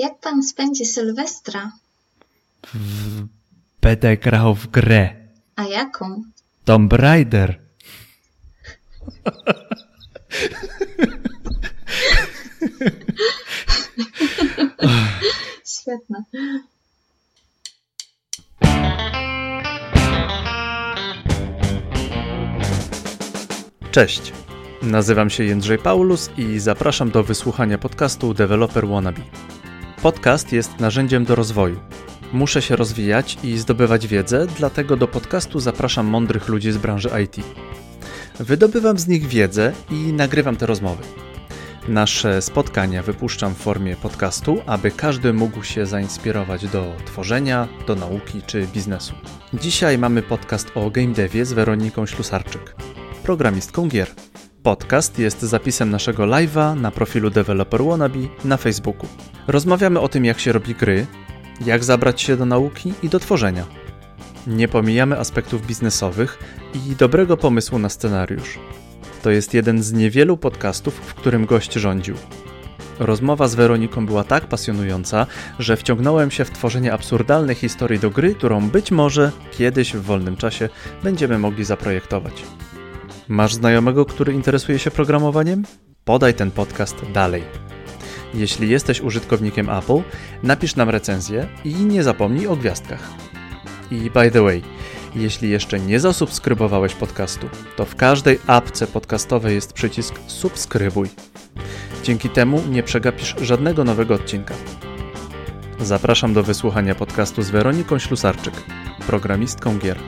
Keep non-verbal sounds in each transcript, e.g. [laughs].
Jak pan spędzi Sylwestra? W... Będę grał w grę. A jaką? Tomb Raider. [laughs] Świetne. Cześć. Nazywam się Jędrzej Paulus i zapraszam do wysłuchania podcastu Developer Wannabe. Podcast jest narzędziem do rozwoju. Muszę się rozwijać i zdobywać wiedzę, dlatego do podcastu zapraszam mądrych ludzi z branży IT. Wydobywam z nich wiedzę i nagrywam te rozmowy. Nasze spotkania wypuszczam w formie podcastu, aby każdy mógł się zainspirować do tworzenia, do nauki czy biznesu. Dzisiaj mamy podcast o game devie z Weroniką Ślusarczyk, programistką gier. Podcast jest zapisem naszego live'a na profilu Developer Wannabe na Facebooku. Rozmawiamy o tym, jak się robi gry, jak zabrać się do nauki i do tworzenia. Nie pomijamy aspektów biznesowych i dobrego pomysłu na scenariusz. To jest jeden z niewielu podcastów, w którym gość rządził. Rozmowa z Weroniką była tak pasjonująca, że wciągnąłem się w tworzenie absurdalnej historii do gry, którą być może kiedyś w wolnym czasie będziemy mogli zaprojektować. Masz znajomego, który interesuje się programowaniem? Podaj ten podcast dalej. Jeśli jesteś użytkownikiem Apple, napisz nam recenzję i nie zapomnij o gwiazdkach. I by the way, jeśli jeszcze nie zasubskrybowałeś podcastu, to w każdej apce podcastowej jest przycisk subskrybuj. Dzięki temu nie przegapisz żadnego nowego odcinka. Zapraszam do wysłuchania podcastu z Weroniką Ślusarczyk, programistką gier.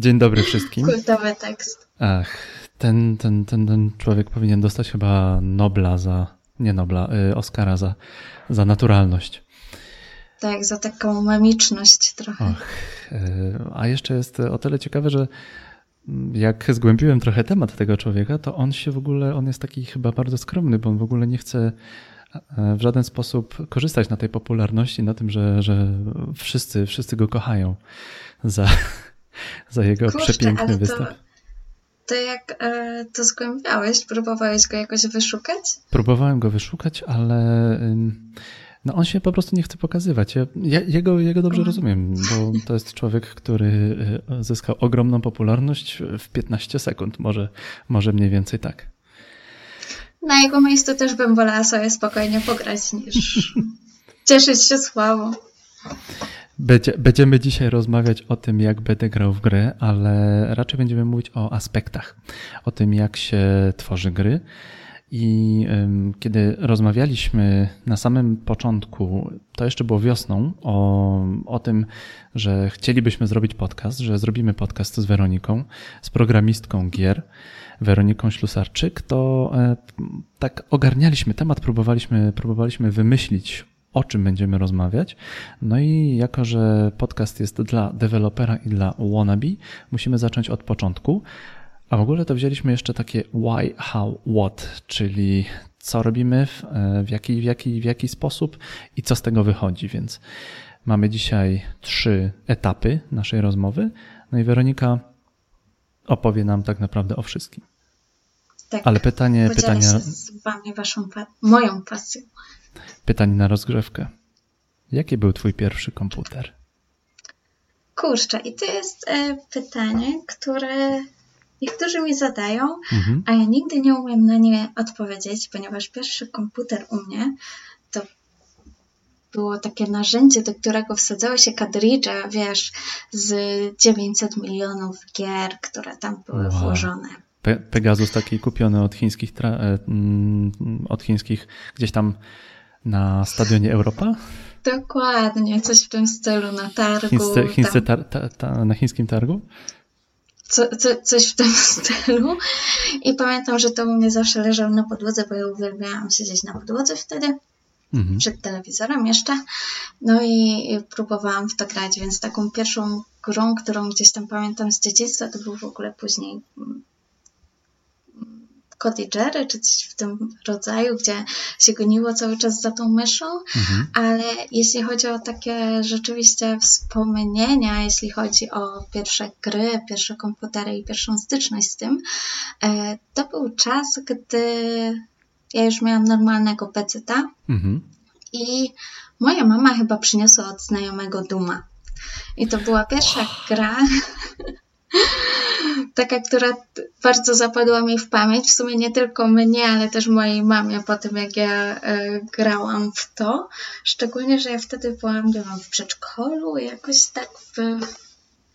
Dzień dobry wszystkim. Kultowy tekst. Ach, ten, ten, ten, ten człowiek powinien dostać chyba Nobla za, nie Nobla, y, Oscara za, za naturalność. Tak, za taką memiczność trochę. Och, y, a jeszcze jest o tyle ciekawe, że jak zgłębiłem trochę temat tego człowieka, to on się w ogóle, on jest taki chyba bardzo skromny, bo on w ogóle nie chce e, w żaden sposób korzystać na tej popularności, na tym, że, że wszyscy, wszyscy go kochają za, za jego Kurczę, przepiękny ale to- występ. To jak e, to zgłębiałeś? Próbowałeś go jakoś wyszukać? Próbowałem go wyszukać, ale no on się po prostu nie chce pokazywać. Ja, ja, jego, jego dobrze Mhm. rozumiem, bo to jest człowiek, który y, zyskał ogromną popularność w 15 sekund, może, może mniej więcej tak. Na jego miejscu też bym wolała sobie spokojnie pograć niż [laughs] cieszyć się sławą. Będzie, będziemy dzisiaj rozmawiać o tym, jak będę grał w grę, ale raczej będziemy mówić o aspektach, o tym, jak się tworzy gry. I kiedy rozmawialiśmy na samym początku, to jeszcze było wiosną, o, o tym, że chcielibyśmy zrobić podcast, że zrobimy podcast z Weroniką, z programistką gier, Weroniką Ślusarczyk, to e, tak ogarnialiśmy temat, próbowaliśmy, próbowaliśmy wymyślić, o czym będziemy rozmawiać. No i jako, że podcast jest dla dewelopera i dla wannabe, musimy zacząć od początku. A w ogóle to wzięliśmy jeszcze takie why, how, what, czyli co robimy, w, jaki, w, jaki, w jaki sposób i co z tego wychodzi. Więc mamy dzisiaj trzy etapy naszej rozmowy. No i Weronika opowie nam tak naprawdę o wszystkim. Tak, Ale pytanie, pytanie, z wami waszą, moją pasją. Pytanie na rozgrzewkę. Jaki był twój pierwszy komputer? Kurczę, i to jest e, pytanie, które niektórzy mi zadają, Mhm. a ja nigdy nie umiem na nie odpowiedzieć, ponieważ pierwszy komputer u mnie to było takie narzędzie, do którego wsadzały się kadridże, wiesz, z 900 milionów gier, które tam były Wow. włożone. Pe Pegasus taki kupiony od chińskich, e, mm, od chińskich gdzieś tam na stadionie Europa? Dokładnie, coś w tym stylu na targu. Chińscy, chińscy tar ta ta na chińskim targu? co, co, coś w tym [laughs] stylu. I pamiętam, że to u mnie zawsze leżał na podłodze, bo ja uwielbiałam siedzieć na podłodze wtedy. Mhm. przed telewizorem jeszcze. No i próbowałam w to grać, więc taką pierwszą grą, którą gdzieś tam pamiętam z dzieciństwa, to był w ogóle później Jerry, czy coś w tym rodzaju, gdzie się goniło cały czas za tą myszą, mhm. ale jeśli chodzi o takie rzeczywiście wspomnienia, jeśli chodzi o pierwsze gry, pierwsze komputery i pierwszą styczność z tym, e, to był czas, gdy ja już miałam normalnego peceta mhm. i moja mama chyba przyniosła od znajomego Duma. I to była pierwsza gra, [laughs] taka, która bardzo zapadła mi w pamięć. W sumie nie tylko mnie, ale też mojej mamie po tym, jak ja e, grałam w to. Szczególnie, że ja wtedy byłam, nie wiem, w przedszkolu, jakoś tak w,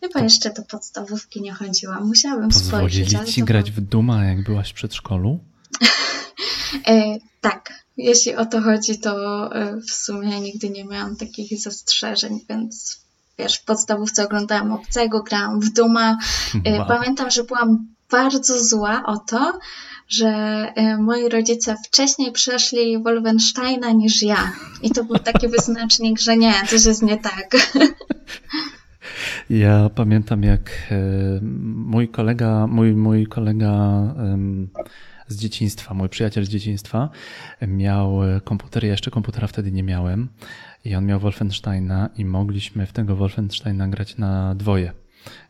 Chyba jeszcze do podstawówki nie chodziłam. Musiałabym spojrzeć. Pozwolili ci grać w Duma, jak byłaś w przedszkolu? [laughs] e, tak. Jeśli o to chodzi, to e, w sumie nigdy nie miałam takich zastrzeżeń, więc wiesz, w podstawówce oglądałam Obcego, grałam w Duma. E, wow. Pamiętam, że byłam bardzo zła o to, że e, moi rodzice wcześniej przeszli Wolfensteina niż ja. I to był taki wyznacznik, że nie, coś jest nie tak. Ja pamiętam, jak mój kolega, mój, mój kolega z dzieciństwa, mój przyjaciel z dzieciństwa miał komputer, ja jeszcze komputera wtedy nie miałem i on miał Wolfensteina i mogliśmy w tego Wolfensteina grać na dwoje.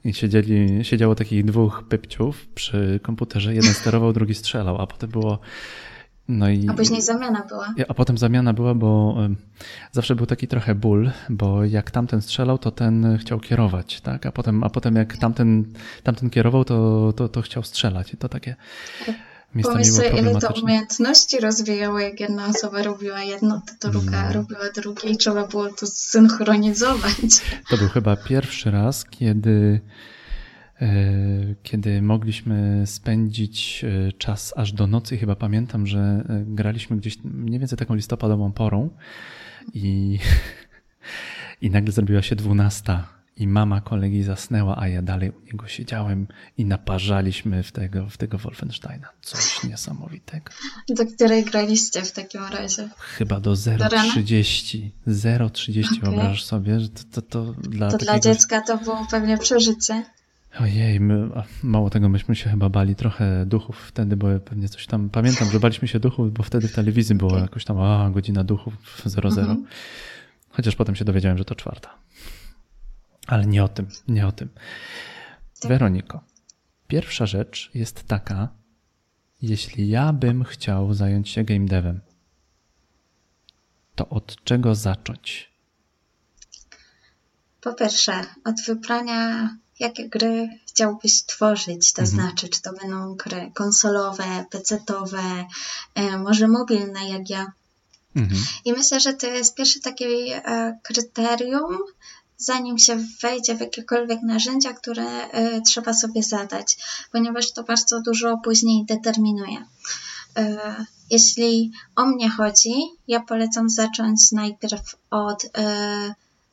I siedzieli, siedziało takich dwóch pypciów przy komputerze, jeden sterował, drugi strzelał, a potem było no i, a później zamiana była. A potem zamiana była, bo zawsze był taki trochę ból, bo jak tamten strzelał, to ten chciał kierować, tak? A potem, a potem jak tamten, tamten kierował, to, to, to chciał strzelać. I to takie. Pomyśl sobie, ile to umiejętności rozwijało, jak jedna osoba robiła jedno, to druga no. robiła drugie i trzeba było to synchronizować. To był chyba pierwszy raz, kiedy, e, kiedy mogliśmy spędzić e, czas aż do nocy. Chyba pamiętam, że e, graliśmy gdzieś mniej więcej taką listopadową porą i, [laughs] i nagle zrobiła się dwunasta i mama kolegi zasnęła, a ja dalej u niego siedziałem i naparzaliśmy w tego, w tego Wolfensteina. Coś niesamowitego. Do której graliście w takim razie? Chyba do 0,30. 0,30 okay. wyobrażasz sobie, że to, to, to dla To dla dziecka to było pewnie przeżycie. Ojej, my, mało tego, myśmy się chyba bali trochę duchów wtedy, bo pewnie coś tam, pamiętam, że baliśmy się duchów, bo wtedy w telewizji było jakoś tam, a, godzina duchów 00. Mhm. Chociaż potem się dowiedziałem, że to czwarta. Ale nie o tym, nie o tym. Tak. Weroniko, pierwsza rzecz jest taka, jeśli ja bym chciał zająć się game devem, to od czego zacząć? Po pierwsze, od wybrania, jakie gry chciałbyś tworzyć, to mhm. znaczy, czy to będą gry konsolowe, pecetowe, e, może mobilne, jak ja. Mhm. I myślę, że to jest pierwsze takie e, kryterium, zanim się wejdzie w jakiekolwiek narzędzia, które y, trzeba sobie zadać, ponieważ to bardzo dużo później determinuje. Y, jeśli o mnie chodzi, ja polecam zacząć najpierw od y,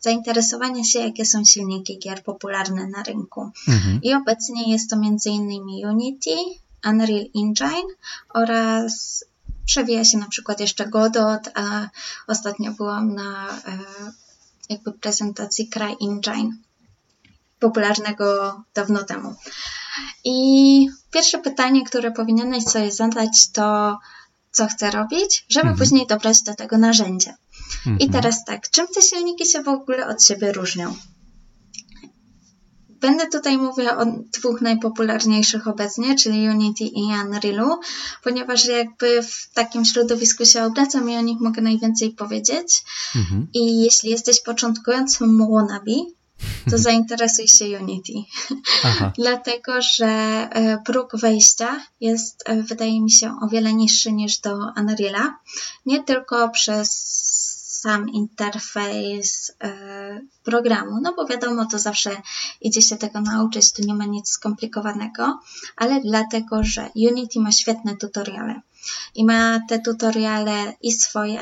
zainteresowania się, jakie są silniki gier popularne na rynku. Mhm. I obecnie jest to m.in. Unity, Unreal Engine oraz przewija się na przykład jeszcze Godot, a ostatnio byłam na jakby prezentacji CryEngine, popularnego dawno temu. I pierwsze pytanie, które powinieneś sobie zadać, to co chcę robić, żeby mhm. później dobrać do tego narzędzie. Mhm. I teraz tak, czym te silniki się w ogóle od siebie różnią? Będę tutaj mówiła o dwóch najpopularniejszych obecnie, czyli Unity i Unrealu, ponieważ jakby w takim środowisku się obracam i o nich mogę najwięcej powiedzieć. Mhm. I jeśli jesteś początkującym wannabe, to zainteresuj się Unity. [laughs] Dlatego, że e, próg wejścia jest, e, wydaje mi się, o wiele niższy niż do Unreala. Nie tylko przez sam interfejs e, programu, no bo wiadomo, to zawsze idzie się tego nauczyć, tu nie ma nic skomplikowanego, ale dlatego, że Unity ma świetne tutoriale. I ma te tutoriale i swoje,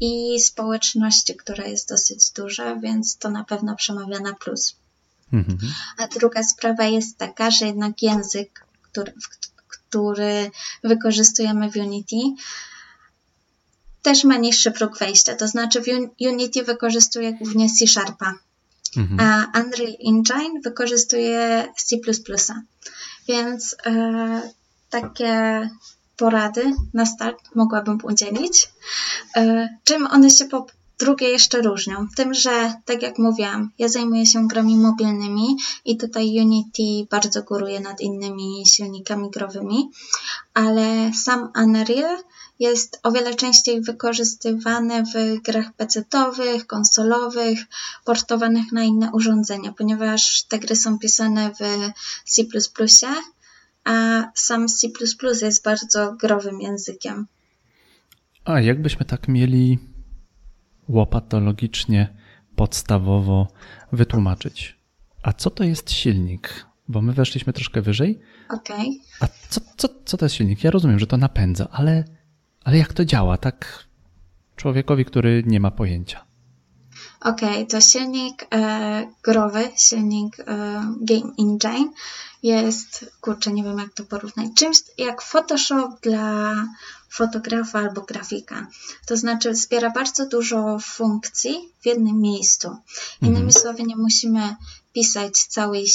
i społeczności, która jest dosyć duża, więc to na pewno przemawia na plus. Mhm. A druga sprawa jest taka, że jednak język, który, który wykorzystujemy w Unity, też ma niższy próg wejścia, to znaczy w Unity wykorzystuje głównie C Sharpa, mhm. a Unreal Engine wykorzystuje C++. Więc e, takie porady na start mogłabym udzielić. E, czym one się po drugie jeszcze różnią? Tym, że tak jak mówiłam, ja zajmuję się grami mobilnymi i tutaj Unity bardzo góruje nad innymi silnikami growymi, ale sam Unreal jest o wiele częściej wykorzystywane w grach PC-owych, konsolowych, portowanych na inne urządzenia, ponieważ te gry są pisane w C++, a sam C++ jest bardzo growym językiem. A jakbyśmy tak mieli łopatologicznie, podstawowo wytłumaczyć. A co to jest silnik? Bo my weszliśmy troszkę wyżej. Okej. Okay. A co, co, co to jest silnik? Ja rozumiem, że to napędza, ale, ale jak to działa tak człowiekowi, który nie ma pojęcia? Okej, okay, to silnik e, growy, silnik e, Game Engine jest, kurczę, nie wiem jak to porównać, czymś jak Photoshop dla fotografa albo grafika. To znaczy zbiera bardzo dużo funkcji w jednym miejscu. Innymi mhm. słowy, nie musimy pisać całej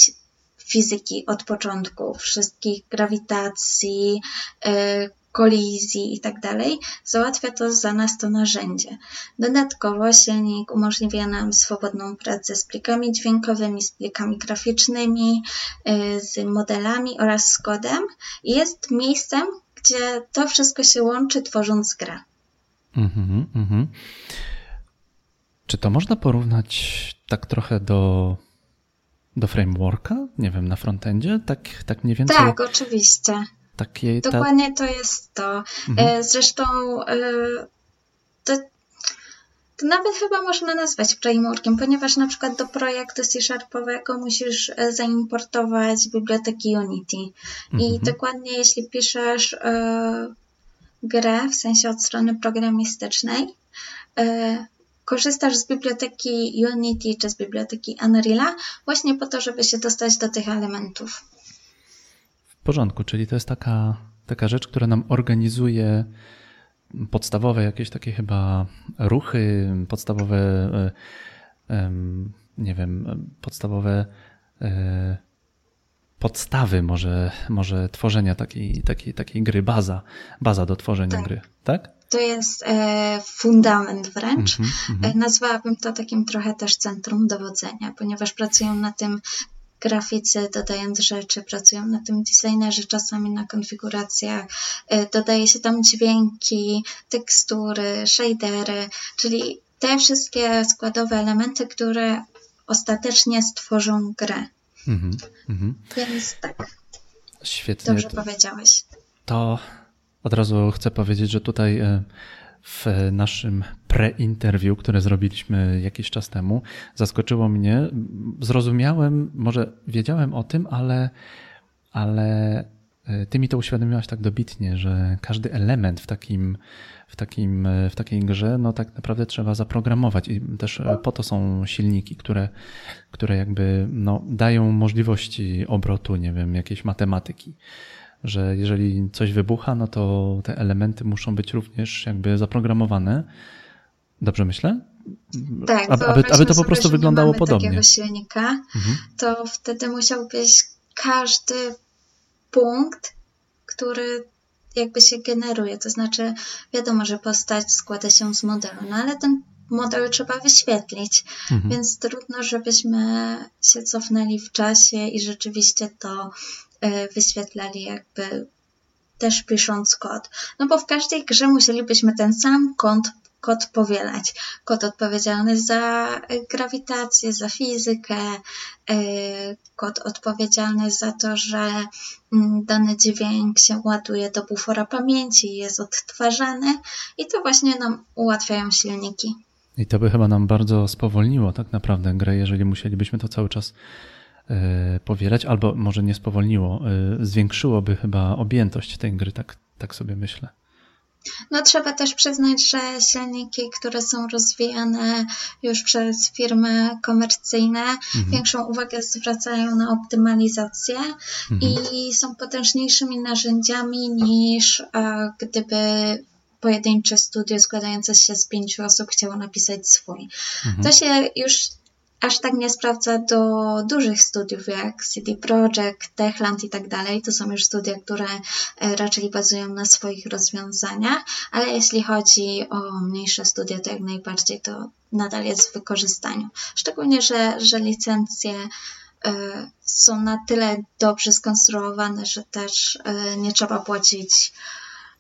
fizyki od początku, wszystkich grawitacji, yy, kolizji i tak dalej, załatwia to za nas to narzędzie. Dodatkowo silnik umożliwia nam swobodną pracę z plikami dźwiękowymi, z plikami graficznymi, y, z modelami oraz z kodem jest miejscem, gdzie to wszystko się łączy, tworząc grę. Mm-hmm, mm-hmm. Czy to można porównać tak trochę do, do frameworka? Nie wiem, na frontendzie? Tak, tak mniej więcej? Tak, oczywiście. Takiej, ta... Dokładnie to jest to. Mhm. E, zresztą e, to nawet chyba można nazwać frameworkiem, ponieważ na przykład do projektu C-Sharpowego musisz e, zaimportować biblioteki Unity. Mhm. I dokładnie jeśli piszesz e, grę, w sensie od strony programistycznej, e, korzystasz z biblioteki Unity czy z biblioteki Unreal'a właśnie po to, żeby się dostać do tych elementów porządku, czyli to jest taka, taka rzecz, która nam organizuje podstawowe jakieś takie chyba ruchy, podstawowe, e, nie wiem, podstawowe e, podstawy może, może tworzenia takiej, takiej, takiej gry, baza, baza do tworzenia tak. gry, tak? To jest e, fundament wręcz. Mm -hmm, Nazwałabym to takim trochę też centrum dowodzenia, ponieważ pracują na tym graficy, dodając rzeczy, pracują na tym designerzy, czasami na konfiguracjach, y, dodaje się tam dźwięki, tekstury, shadery, czyli te wszystkie składowe elementy, które ostatecznie stworzą grę. Mm -hmm. Więc tak. Świetnie. Dobrze powiedziałeś. To od razu chcę powiedzieć, że tutaj y, w naszym pre-interview, które zrobiliśmy jakiś czas temu, zaskoczyło mnie. Zrozumiałem, może wiedziałem o tym, ale, ale e, ty mi to uświadomiłaś tak dobitnie, że każdy element w takim, w takim, w takiej grze, no tak naprawdę trzeba zaprogramować i też e, po to są silniki, które, które jakby no, dają możliwości obrotu, nie wiem, jakiejś matematyki że jeżeli coś wybucha, no to te elementy muszą być również jakby zaprogramowane. Dobrze myślę? Tak, aby, aby, to po prostu wyglądało podobnie. takiego silnika, mhm. to wtedy musiałbyś każdy punkt, który jakby się generuje, to znaczy wiadomo, że postać składa się z modelu, no ale ten model trzeba wyświetlić, mhm. więc trudno, żebyśmy się cofnęli w czasie i rzeczywiście to wyświetlali jakby też pisząc kod. No bo w każdej grze musielibyśmy ten sam kod, kod powielać. Kod odpowiedzialny za grawitację, za fizykę, e, kod odpowiedzialny za to, że mm, dany dźwięk się ładuje do bufora pamięci i jest odtwarzany i to właśnie nam ułatwiają silniki. I to by chyba nam bardzo spowolniło tak naprawdę grę, jeżeli musielibyśmy to cały czas E, powielać, albo może nie spowolniło, e, zwiększyłoby chyba objętość tej gry, tak, tak sobie myślę. No trzeba też przyznać, że silniki, które są rozwijane już przez firmy komercyjne, mhm. większą uwagę zwracają na optymalizację mhm. i są potężniejszymi narzędziami niż a, gdyby pojedyncze studio składające się z pięciu osób chciało napisać swój. Mhm. To się już aż tak nie sprawdza do dużych studiów jak CD Projekt, Techland i tak dalej. To są już studia, które e, raczej bazują na swoich rozwiązaniach, ale jeśli chodzi o mniejsze studia, to jak najbardziej to nadal jest w wykorzystaniu. Szczególnie, że, że licencje e, są na tyle dobrze skonstruowane, że też e, nie trzeba płacić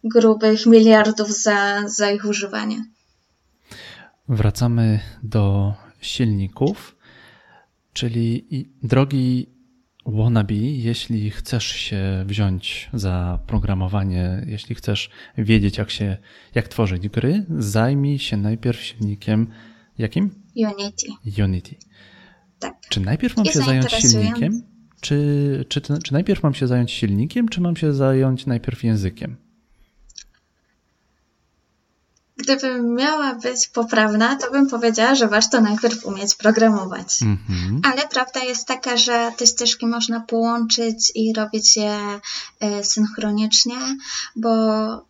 grubych miliardów za, za ich używanie. Wracamy do silników, czyli drogi wannabe, jeśli chcesz się wziąć za programowanie, jeśli chcesz wiedzieć, jak się, jak tworzyć gry, zajmij się najpierw silnikiem jakim? Unity. Unity. Tak. Czy najpierw mam I się zająć silnikiem? Czy, czy, czy najpierw mam się zająć silnikiem, czy mam się zająć najpierw językiem? Gdybym miała być poprawna, to bym powiedziała, że warto najpierw umieć programować. Mm-hmm. Ale prawda jest taka, że te ścieżki można połączyć i robić je e, synchronicznie, bo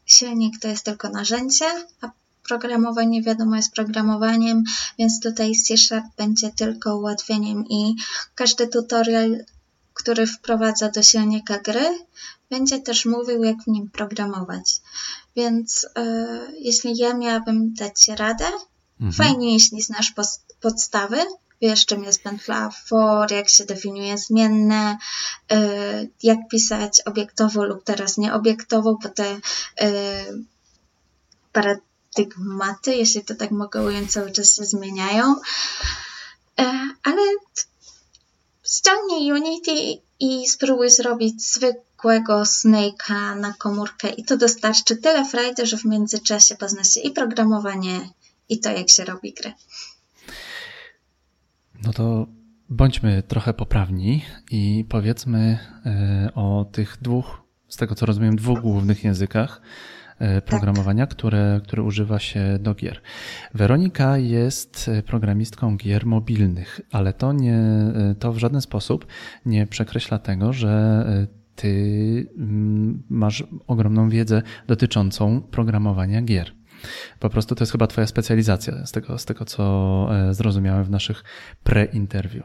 silnik to jest tylko narzędzie, a programowanie wiadomo jest programowaniem, więc tutaj C Sharp będzie tylko ułatwieniem i każdy tutorial, który wprowadza do silnika gry, będzie też mówił, jak w nim programować. Więc e, jeśli ja miałabym dać radę, mhm. fajnie, jeśli znasz podstawy, wiesz, czym jest pętla for, jak się definiuje zmienne, e, jak pisać obiektowo lub teraz nieobiektowo, bo te e, paradygmaty, jeśli to tak mogę ująć, cały czas się zmieniają. Ale ściągnij Unity i spróbuj zrobić zwykłego Snake'a na komórkę i to dostarczy tyle frajdy, że w międzyczasie pozna się i programowanie, i to, jak się robi gry. No to bądźmy trochę poprawni i powiedzmy e, o tych dwóch, z tego co rozumiem, dwóch głównych językach E, programowania, tak. które, które używa się do gier. Weronika jest e, programistką gier mobilnych, ale to, nie, to w żaden sposób nie przekreśla tego, że ty mm, masz ogromną wiedzę dotyczącą programowania gier. Po prostu to jest chyba Twoja specjalizacja, z tego, z tego co zrozumiałem w naszych pre-interview.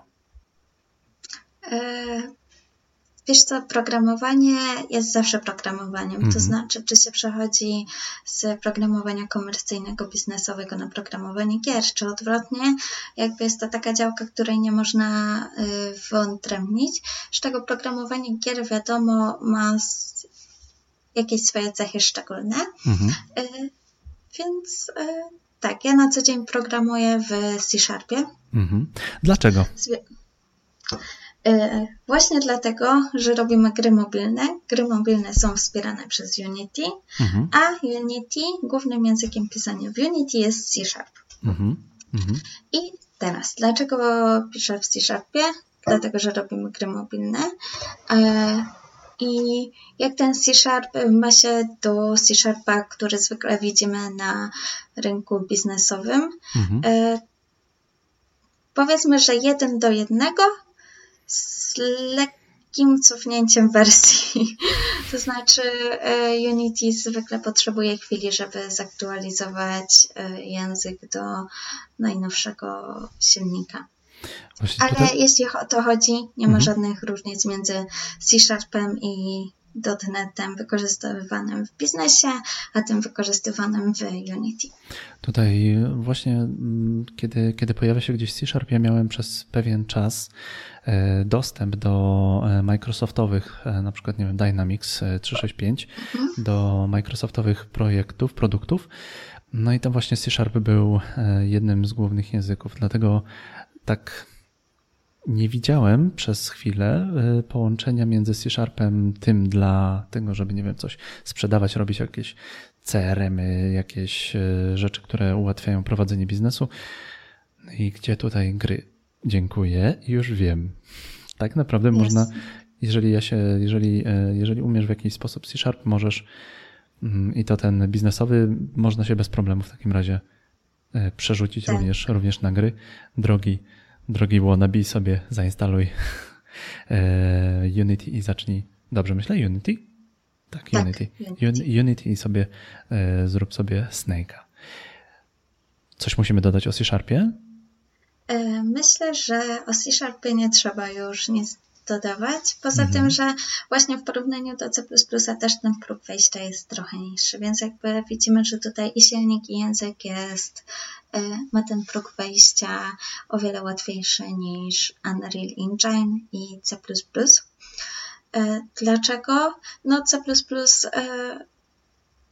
Wiesz co, programowanie jest zawsze programowaniem. Mm -hmm. To mhm. znaczy, czy się przechodzi z programowania komercyjnego, biznesowego na programowanie gier, czy odwrotnie. Jakby jest to taka działka, której nie można y, wyodrębnić. Z tego programowanie gier, wiadomo, ma jakieś swoje cechy szczególne. Mm -hmm. y, więc y, tak, ja na co dzień programuję w C-Sharpie. Mm -hmm. Dlaczego? E, właśnie dlatego, że robimy gry mobilne. Gry mobilne są wspierane przez Unity, mhm. a Unity, głównym językiem pisania w Unity jest C Sharp. Mhm. Mhm. I teraz, dlaczego piszę w C Sharpie? Dlatego, że robimy gry mobilne. E, I jak ten C Sharp ma się do C Sharpa, który zwykle widzimy na rynku biznesowym, mhm. E, powiedzmy, że jeden do jednego z lekkim cofnięciem wersji. [laughs] To znaczy e, Unity zwykle potrzebuje chwili, żeby zaktualizować e, język do najnowszego silnika. Właśnie Ale tutaj... jeśli o to chodzi, nie ma mhm. żadnych różnic między C Sharpem i .NETem wykorzystywanym w biznesie, a tym wykorzystywanym w Unity. Tutaj właśnie, mm, kiedy, kiedy pojawia się gdzieś C Sharp, ja miałem przez pewien czas dostęp do e, Microsoftowych, e, na przykład, nie wiem, Dynamics 365, mhm. do Microsoftowych projektów, produktów. No i tam właśnie C Sharp był jednym z głównych języków, dlatego tak nie widziałem przez chwilę połączenia między C-Sharpem tym dla tego, żeby, nie wiem, coś sprzedawać, robić jakieś CRM-y, jakieś rzeczy, które ułatwiają prowadzenie biznesu. I gdzie tutaj gry? Dziękuję, już wiem. Tak naprawdę yes. można, jeżeli ja się, jeżeli, y, jeżeli umiesz w jakiś sposób C-Sharp, możesz mm, i to ten biznesowy, można się bez problemu w takim razie przerzucić tak. również, również na gry. Drogi drogi wannabe, sobie zainstaluj [laughs] e, Unity i zacznij. Dobrze myślę? Unity? Tak, tak Unity. Unity. Unity i sobie e, zrób sobie Snake'a. Coś musimy dodać o C-Sharpie? E, myślę, że o C Sharpie nie trzeba już nic dodawać. Poza Mhm. tym, że właśnie w porównaniu do C też ten próg wejścia jest trochę niższy, więc jakby widzimy, że tutaj i silnik, i język jest, e, ma ten próg wejścia o wiele łatwiejszy niż Unreal Engine i C. E, Dlaczego? No C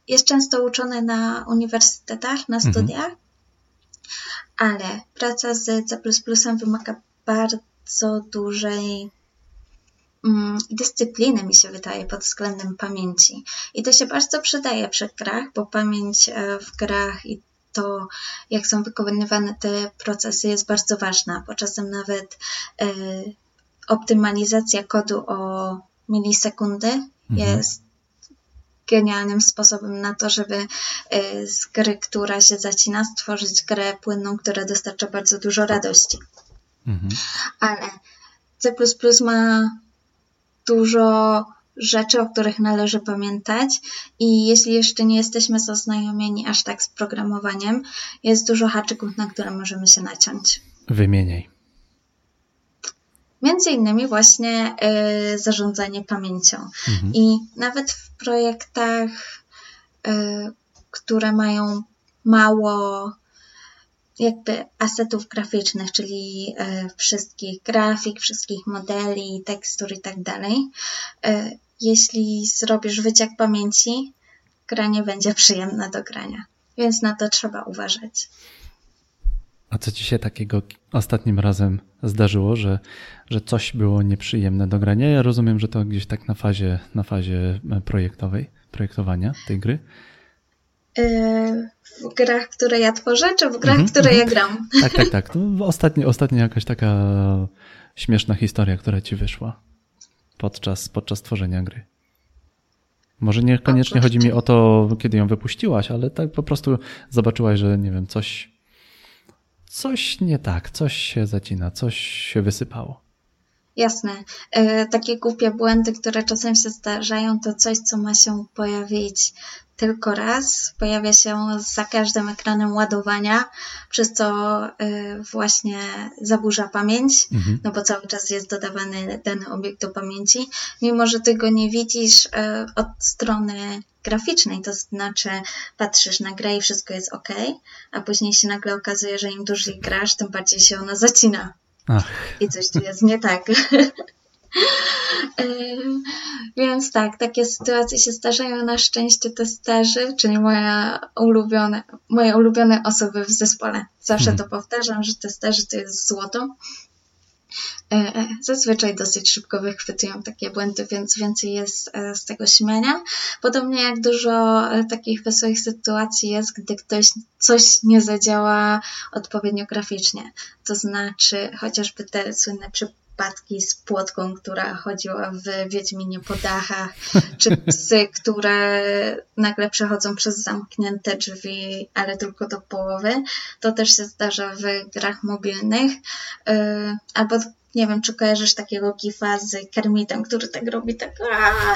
jest często uczony na uniwersytetach, na Mhm. Ale praca z C wymaga bardzo dużej mm, dyscypliny, mi się wydaje, pod względem pamięci. I to się bardzo przydaje przy grach, bo pamięć e, w grach i to, jak są wykonywane te procesy, jest bardzo ważna, bo czasem nawet e, optymalizacja kodu o milisekundy Mhm. jest genialnym sposobem na to, żeby e, z gry, która się zacina, stworzyć grę płynną, która dostarcza bardzo dużo radości. Mhm. Ale C ma dużo rzeczy, o których należy pamiętać i jeśli jeszcze nie jesteśmy zaznajomieni aż tak z programowaniem, jest dużo haczyków, na które możemy się naciąć. Wymieniaj. Między innymi właśnie y, zarządzanie pamięcią. Mhm. I nawet w projektach, y, które mają mało jakby asetów graficznych, czyli y, wszystkich grafik, wszystkich modeli, tekstur i tak dalej, jeśli zrobisz wyciek pamięci, gra nie będzie przyjemna do grania. Więc na to trzeba uważać. A co ci się takiego ostatnim razem zdarzyło, że, że coś było nieprzyjemne do grania? Ja rozumiem, że to gdzieś tak na fazie, na fazie projektowej, projektowania tej gry. Yy, w grach, które ja tworzę, czy w grach, Mhm, które mhm. ja gram? [laughs] Tak, tak, tak. To [laughs] ostatnio, ostatnio jakaś taka śmieszna historia, która ci wyszła podczas, podczas tworzenia gry. Może niekoniecznie chodzi mi o to, kiedy ją wypuściłaś, ale tak po prostu zobaczyłaś, że nie wiem, coś, coś nie tak, coś się zacina, coś się wysypało. Jasne. E, takie głupie błędy, które czasem się zdarzają, to coś, co ma się pojawić tylko raz. Pojawia się za każdym ekranem ładowania, przez co e, właśnie zaburza pamięć, Mhm. no bo cały czas jest dodawany dany obiekt do pamięci. Mimo, że ty go nie widzisz e, od strony graficznej, to znaczy patrzysz na grę i wszystko jest ok, a później się nagle okazuje, że im dłużej grasz, tym bardziej się ona zacina Ach, i coś tu jest nie tak. [laughs] Więc tak, takie sytuacje się zdarzają na szczęście testerzy, czyli moja ulubione, moje ulubione osoby w zespole. Zawsze Mhm. to powtarzam, że testerzy to jest złoto. E, e, Zazwyczaj dosyć szybko wychwytują takie błędy, więc więcej jest e, z tego śmiania. Podobnie jak dużo takich wesołych sytuacji jest, gdy ktoś coś nie zadziała odpowiednio graficznie. To znaczy chociażby te słynne przypadki z płotką, która chodziła w Wiedźminie po dachach, czy psy, [laughs] które nagle przechodzą przez zamknięte drzwi, ale tylko do połowy. To też się zdarza w grach mobilnych. Albo nie wiem, czy kojarzysz takiego gifa z Kermitem, który tak robi, tak aaa.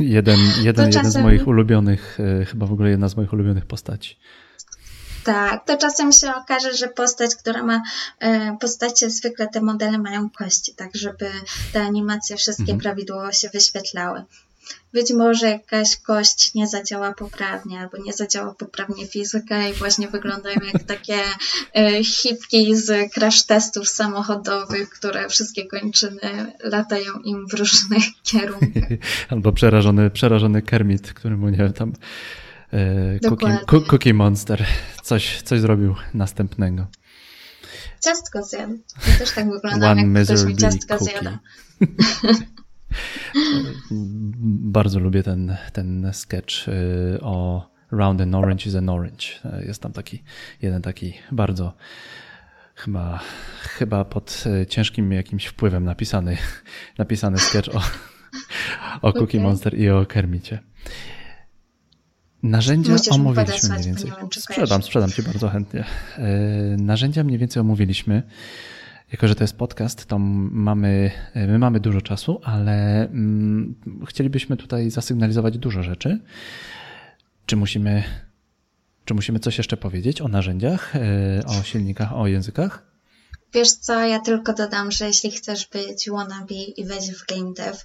jeden, jeden, jeden z czasem- moich ulubionych, e, chyba w ogóle jedna z moich ulubionych postaci. Tak, to czasem się okaże, że postać, która ma e, postacie, zwykle te modele mają kości, tak żeby te animacje wszystkie Mhm. prawidłowo się wyświetlały. Być może jakaś kość nie zadziała poprawnie, albo nie zadziała poprawnie fizyka i właśnie wyglądają jak [laughs] takie e, hipki z crash testów samochodowych, które wszystkie kończyny latają im w różnych [laughs] kierunkach. [laughs] Albo przerażony, przerażony Kermit, który mu nie wiem, tam e, cookie, cookie Monster coś, coś zrobił następnego. Ciastko zjadł. Ja też tak wyglądam, One jak ktoś mi ciastko cookie. zjada. Bardzo lubię ten, ten sketch y, o Round and Orange is an Orange. Y, Jest tam taki, jeden taki bardzo chyba, chyba pod y, ciężkim jakimś wpływem napisany, [laughs] napisany sketch o, o Cookie Okej. Monster i o Kermicie. Narzędzia Musisz omówiliśmy mniej więcej. Sprzedam, sprzedam ci bardzo chętnie. Narzędzia mniej więcej omówiliśmy. Jako, że to jest podcast, to mamy, my mamy dużo czasu, ale mm, chcielibyśmy tutaj zasygnalizować dużo rzeczy. Czy musimy, czy musimy coś jeszcze powiedzieć o narzędziach, e, o silnikach, o językach? Wiesz co, ja tylko dodam, że jeśli chcesz być wannabe i wejść w game dev,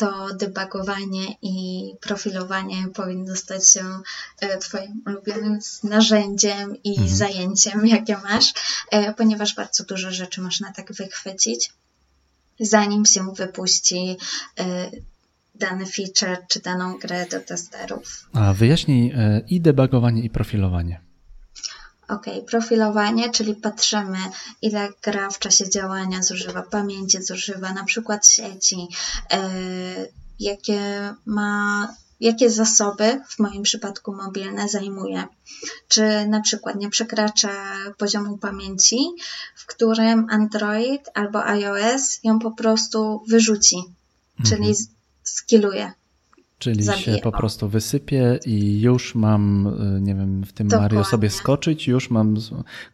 to debugowanie i profilowanie powinno stać się e, Twoim ulubionym narzędziem i mhm. zajęciem, [laughs] jakie masz, e, ponieważ bardzo dużo rzeczy można tak wychwycić, zanim się wypuści e, dany feature czy daną grę do testerów. A wyjaśnij i debugowanie, i profilowanie. Ok, profilowanie, czyli patrzymy, ile gra w czasie działania zużywa pamięci, zużywa na przykład sieci, yy, jakie ma, jakie zasoby, w moim przypadku mobilne, zajmuje. Czy na przykład nie przekracza poziomu pamięci, w którym Android albo iOS ją po prostu wyrzuci, mhm. czyli skiluje. Czyli się po prostu wysypie i już mam, y, nie wiem, w tym Dokładnie. Mario sobie skoczyć, już mam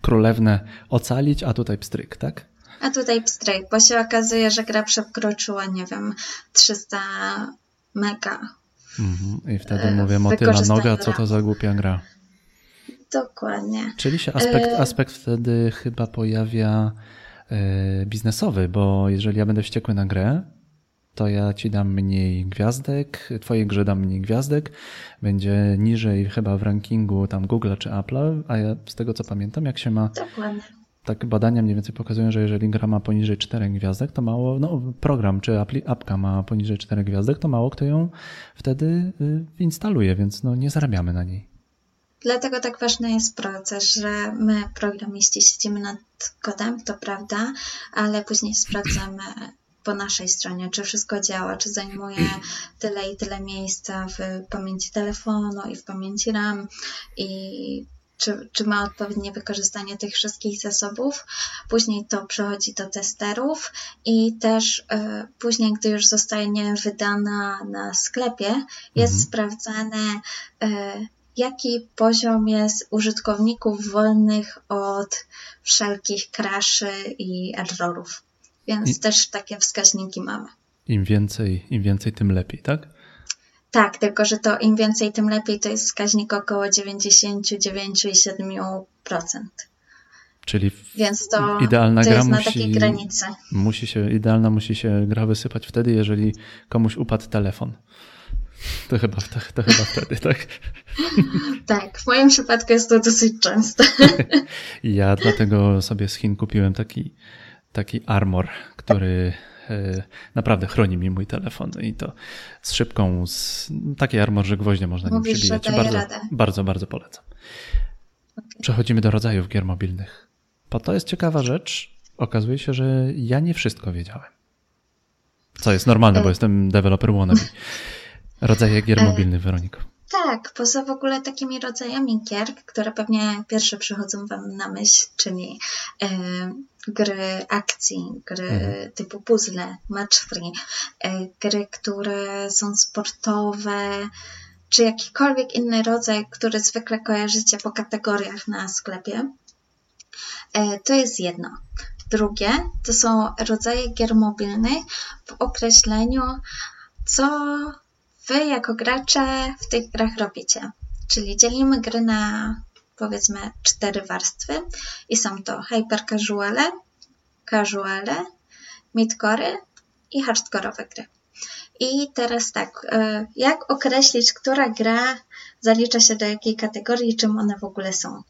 królewnę ocalić, a tutaj pstryk, tak? A tutaj pstryk, bo się okazuje, że gra przekroczyła, nie wiem, 300 mega. Mhm. I wtedy e, mówię, motyla noga, co to za głupia gra. Dokładnie. Czyli się aspekt, e, aspekt wtedy chyba pojawia biznesowy, bo jeżeli ja będę wściekły na grę, to ja ci dam mniej gwiazdek, twojej grze dam mniej gwiazdek, będzie niżej chyba w rankingu tam Google czy Apple, a ja z tego co pamiętam, jak się ma... Dokładnie. Tak badania mniej więcej pokazują, że jeżeli gra ma poniżej 4 gwiazdek, to mało, no program czy apka ma poniżej 4 gwiazdek, to mało kto ją wtedy y, instaluje, więc no nie zarabiamy na niej. Dlatego tak ważny jest proces, że my, programiści, siedzimy nad kodem, to prawda, ale później sprawdzamy po naszej stronie, czy wszystko działa, czy zajmuje [clears throat] tyle i tyle miejsca w pamięci telefonu i w pamięci RAM i czy, czy ma odpowiednie wykorzystanie tych wszystkich zasobów. Później to przechodzi do testerów i też y, później, gdy już zostanie wydana na sklepie, jest mhm. sprawdzane, y, jaki poziom jest użytkowników wolnych od wszelkich crashy i errorów. Więc I... też takie wskaźniki mamy. Im więcej, im więcej, tym lepiej, tak? Tak, tylko że to im więcej, tym lepiej to jest wskaźnik około 99,7%. Czyli Więc to, idealna to gra jest musi, na takiej granicy. Musi się, idealna musi się gra wysypać wtedy, jeżeli komuś upadł telefon. To chyba, to, to chyba wtedy, [laughs] tak? tak, w moim przypadku jest to dosyć często. [laughs] ja dlatego sobie z Chin kupiłem taki taki armor, który e, naprawdę chroni mi mój telefon i to z szybką, z, taki armor, że gwoździe można nim przybijać. Bardzo, bardzo, bardzo polecam. Przechodzimy do rodzajów gier mobilnych. Bo to jest ciekawa rzecz. Okazuje się, że ja nie wszystko wiedziałem. Co jest normalne, bo e. jestem developer wannabe. Rodzaje gier e. mobilnych, Weroniko. Tak, poza w ogóle takimi rodzajami gier, które pewnie pierwsze przychodzą Wam na myśl, czyli gry akcji, gry mhm. typu puzzle, match free, e, gry, które są sportowe, czy jakikolwiek inny rodzaj, który zwykle kojarzycie po kategoriach na sklepie. E, to jest jedno. Drugie to są rodzaje gier mobilnych w określeniu, co Wy jako gracze w tych grach robicie. Czyli dzielimy gry na powiedzmy cztery warstwy i są to hyper casuale, casuale, midcore i hardkorowe gry. I teraz tak, e, jak określić, która gra zalicza się do jakiej kategorii, czym one w ogóle są?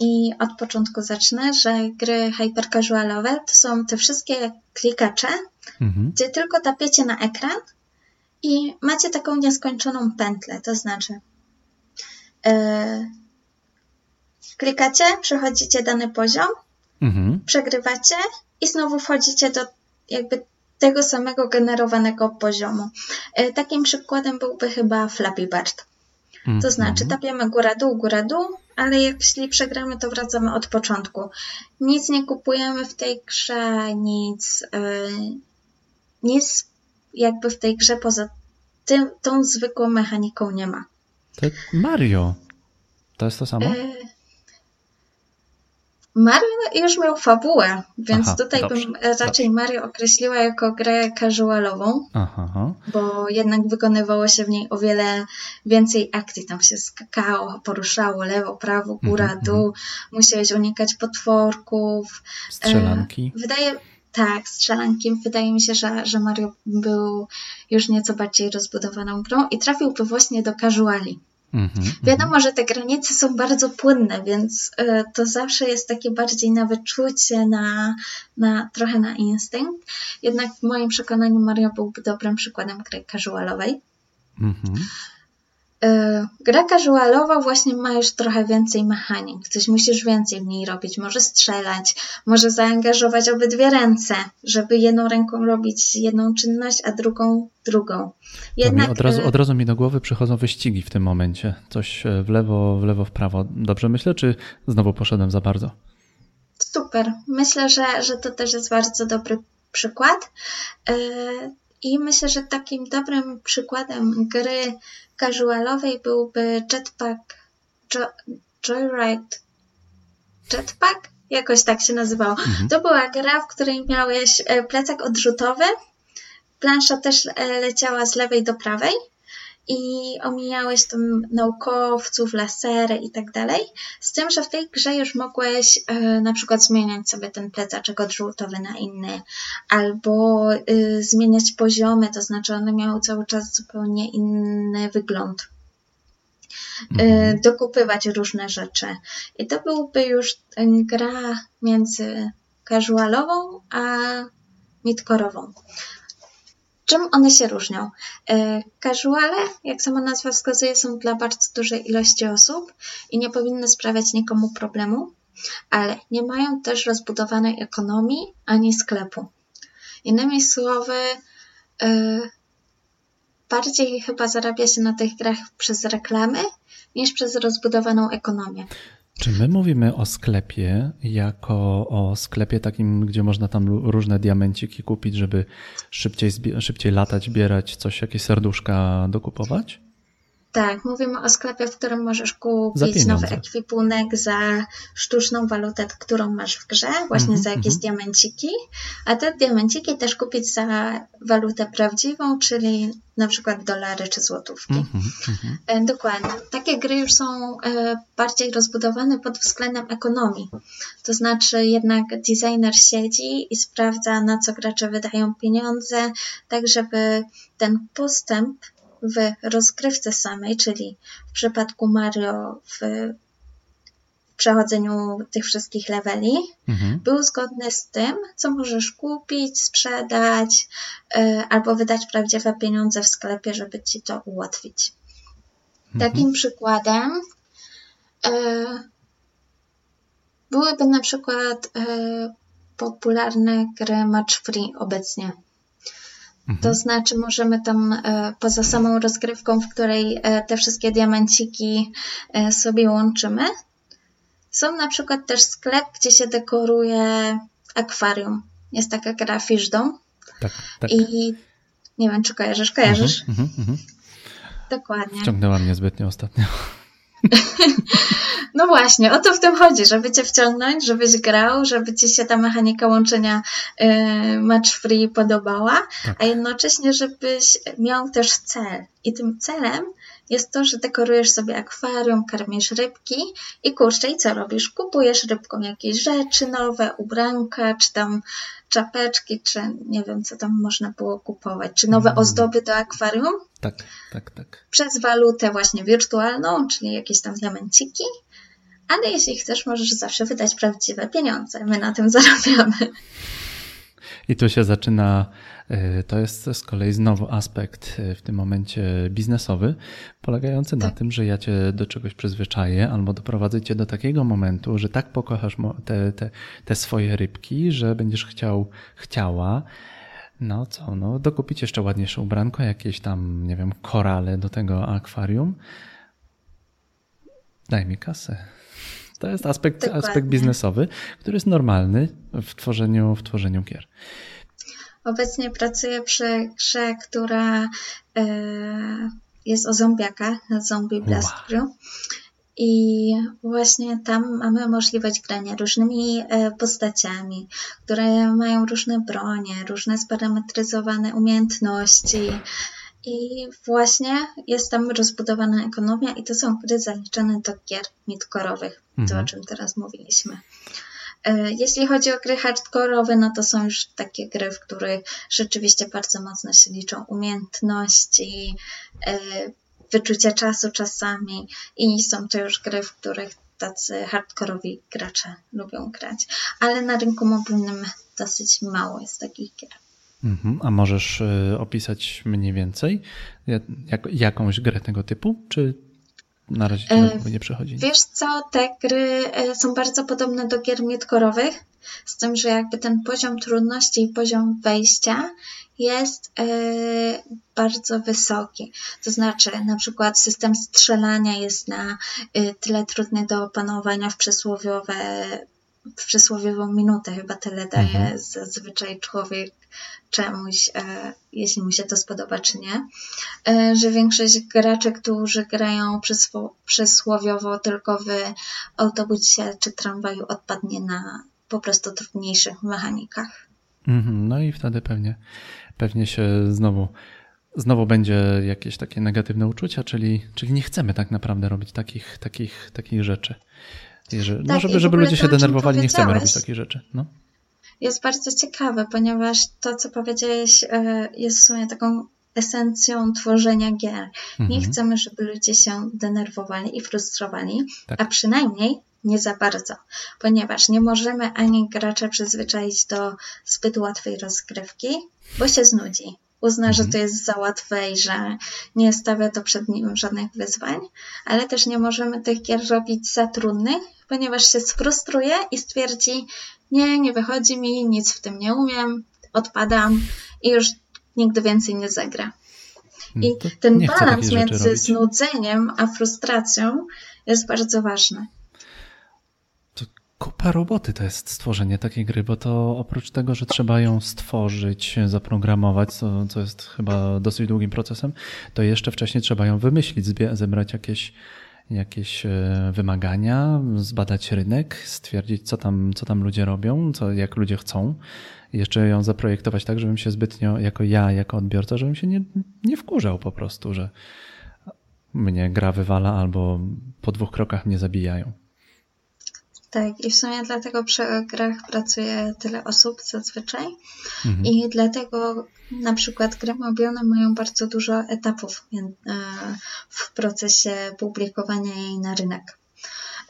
I od początku zacznę, że gry hypercasualowe to są te wszystkie klikacze, mhm. gdzie tylko tapiecie na ekran i macie taką nieskończoną pętlę, to znaczy yy, klikacie, przechodzicie dany poziom, mhm. przegrywacie i znowu wchodzicie do jakby tego samego generowanego poziomu. Yy, takim przykładem byłby chyba Flappy Bird. To znaczy, mhm. tapiamy góra-dół, góra-dół, ale jeśli przegramy, to wracamy od początku. Nic nie kupujemy w tej grze, nic, yy, nic jakby w tej grze poza tym, tą zwykłą mechaniką nie ma. To Mario. To jest to samo? E... Mario już miał fabułę, więc Aha, tutaj dobrze, bym raczej dobrze. Mario określiła jako grę casualową, Aha. bo jednak wykonywało się w niej o wiele więcej akcji. Tam się skakało, poruszało lewo, prawo, góra, mm -hmm. dół. Musiałeś unikać potworków. Strzelanki. E, wydaje, tak, strzelanki. Wydaje mi się, że, że Mario był już nieco bardziej rozbudowaną grą i trafiłby właśnie do casuali. Mm-hmm, Wiadomo, że te granice są bardzo płynne, więc y, to zawsze jest takie bardziej na wyczucie, na, na trochę na instynkt. Jednak w moim przekonaniu Mario byłby dobrym przykładem gry casualowej. Mm-hmm. Y, gra casualowa właśnie ma już trochę więcej mechanik, coś musisz więcej w niej robić, może strzelać, może zaangażować obydwie ręce, żeby jedną ręką robić jedną czynność, a drugą drugą. Jednak... Od razu, y, od razu mi do głowy przychodzą wyścigi w tym momencie, coś w lewo, w lewo, w prawo. Dobrze myślę, czy znowu poszedłem za bardzo? Super. Myślę, że, że to też jest bardzo dobry przykład. I myślę, że takim dobrym przykładem gry casualowej byłby Jetpack jo, Joyride Jetpack? Jakoś tak się nazywało. Mhm. To była gra, w której miałeś e, plecak odrzutowy, plansza też e, leciała z lewej do prawej i omijałeś tam naukowców, lasery i tak dalej. Z tym, że w tej grze już mogłeś e, na przykład zmieniać sobie ten plecaczek odrzutowy na inny, albo y, zmieniać poziomy, to znaczy one miały cały czas zupełnie inny wygląd. E, mhm. dokupywać różne rzeczy. I to byłby już gra między casualową a midkorową. Czym one się różnią? E, casuale, jak sama nazwa wskazuje, są dla bardzo dużej ilości osób i nie powinny sprawiać nikomu problemu, ale nie mają też rozbudowanej ekonomii ani sklepu. Innymi słowy, e, bardziej chyba zarabia się na tych grach przez reklamy niż przez rozbudowaną ekonomię. Czy my mówimy o sklepie jako o sklepie takim, gdzie można tam różne diamenciki kupić, żeby szybciej, szybciej latać, bierać coś, jakieś serduszka dokupować? Tak, mówimy o sklepie, w którym możesz kupić nowy ekwipunek za sztuczną walutę, którą masz w grze, właśnie mm -hmm, za jakieś mm -hmm. diamenciki, a te diamenciki też kupić za walutę prawdziwą, czyli na przykład dolary czy złotówki. Mm -hmm, Dokładnie. Takie gry już są e, bardziej rozbudowane pod względem ekonomii. To znaczy jednak designer siedzi i sprawdza, na co gracze wydają pieniądze, tak żeby ten postęp w rozgrywce samej, czyli w przypadku Mario w przechodzeniu tych wszystkich leveli, mhm. był zgodny z tym, co możesz kupić, sprzedać y, albo wydać prawdziwe pieniądze w sklepie, żeby ci to ułatwić. Mhm. Takim przykładem y, byłyby na przykład y, popularne gry match free obecnie. To znaczy, możemy tam e, poza samą rozgrywką, w której e, te wszystkie diamenciki e, sobie łączymy, są na przykład też sklep, gdzie się dekoruje akwarium. Jest taka gra. Tak, tak. I nie wiem, czy kojarzysz. Kojarzysz? Mhm, mhm, mhm. Dokładnie. Wciągnęła mnie zbytnio ostatnio. [laughs] No właśnie, o to w tym chodzi, żeby cię wciągnąć, żebyś grał, żeby ci się ta mechanika łączenia y, match free podobała, tak. a jednocześnie, żebyś miał też cel. I tym celem jest to, że dekorujesz sobie akwarium, karmisz rybki i kurczę, i co robisz? Kupujesz rybkom jakieś rzeczy nowe, ubranka, czy tam czapeczki, czy nie wiem, co tam można było kupować, czy nowe mm. ozdoby do akwarium. Tak, tak, tak. Przez walutę właśnie wirtualną, czyli jakieś tam diamenciki. Ale jeśli chcesz, możesz zawsze wydać prawdziwe pieniądze. My na tym [laughs] zarabiamy. I tu się zaczyna, e, to jest z kolei znowu aspekt e, w tym momencie biznesowy, polegający tak. na tym, że ja cię do czegoś przyzwyczaję albo doprowadzę cię do takiego momentu, że tak pokochasz te, te, te swoje rybki, że będziesz chciał, chciała, no co, no dokupić jeszcze ładniejsze ubranko, jakieś tam, nie wiem, korale do tego akwarium. Daj mi kasę. To jest aspekt, aspekt biznesowy, który jest normalny w tworzeniu, w tworzeniu gier. Obecnie pracuję przy grze, która e, jest o zombiakach, Zombie Blast wow. Crew. I właśnie tam mamy możliwość grania różnymi e, postaciami, które mają różne bronie, różne sparametryzowane umiejętności. I właśnie jest tam rozbudowana ekonomia, i to są gry zaliczane do gier midkorowych, mhm. to o czym teraz mówiliśmy. E, jeśli chodzi o gry hardkorowe, no to są już takie gry, w których rzeczywiście bardzo mocno się liczą umiejętności, e, wyczucie czasu czasami i są to już gry, w których tacy hardkorowi gracze lubią grać. Ale na rynku mobilnym dosyć mało jest takich gier. Mhm. A możesz e, opisać mniej więcej jak, jakąś grę tego typu, czy na razie e, nie przychodzi? Wiesz co, te gry e, są bardzo podobne do gier miedkorowych, z tym, że jakby ten poziom trudności i poziom wejścia jest bardzo wysoki. To znaczy, na przykład system strzelania jest na tyle trudny do opanowania w przysłowiowe przysłowiową minutę chyba tyle daje mhm. zazwyczaj człowiek czemuś, e, jeśli mu się to spodoba, czy nie. E, że większość graczy, którzy grają przysłowiowo tylko w autobusie czy tramwaju, odpadnie na po prostu trudniejszych mechanikach. Mhm, no i wtedy pewnie, pewnie się znowu znowu będzie jakieś takie negatywne uczucia, czyli, czyli nie chcemy tak naprawdę robić takich, takich, takich rzeczy. Że, no, tak, no żeby, żeby ludzie się denerwowali, nie chcemy robić takich rzeczy. No. Jest bardzo ciekawe, ponieważ to, co powiedziałeś, e, jest w sumie taką esencją tworzenia gier. Mhm. Nie chcemy, żeby ludzie się denerwowali i frustrowali, tak. a przynajmniej nie za bardzo, ponieważ nie możemy ani gracza przyzwyczaić do zbyt łatwej rozgrywki, bo się znudzi. Uzna, mhm. że to jest za łatwe i że nie stawia to przed nim żadnych wyzwań, ale też nie możemy tych gier robić za trudnych, ponieważ się sfrustruje i stwierdzi, nie, nie wychodzi mi, nic w tym nie umiem, odpadam i już nigdy więcej nie zagra. I no ten balans między znudzeniem a frustracją jest bardzo ważny. Kupa roboty to jest stworzenie takiej gry, bo to oprócz tego, że trzeba ją stworzyć, zaprogramować, co, co jest chyba dosyć długim procesem, to jeszcze wcześniej trzeba ją wymyślić, zebrać jakieś jakieś e, wymagania, zbadać rynek, stwierdzić, co tam, co tam ludzie robią, co, jak ludzie chcą. Jeszcze ją zaprojektować tak, żebym się zbytnio, jako ja, jako odbiorca, żebym się nie, nie wkurzał po prostu, że mnie gra wywala albo po dwóch krokach mnie zabijają. Tak, i w sumie dlatego przy grach pracuje tyle osób zazwyczaj mhm. i dlatego na przykład gry mobilne mają bardzo dużo etapów e, w procesie publikowania jej na rynek.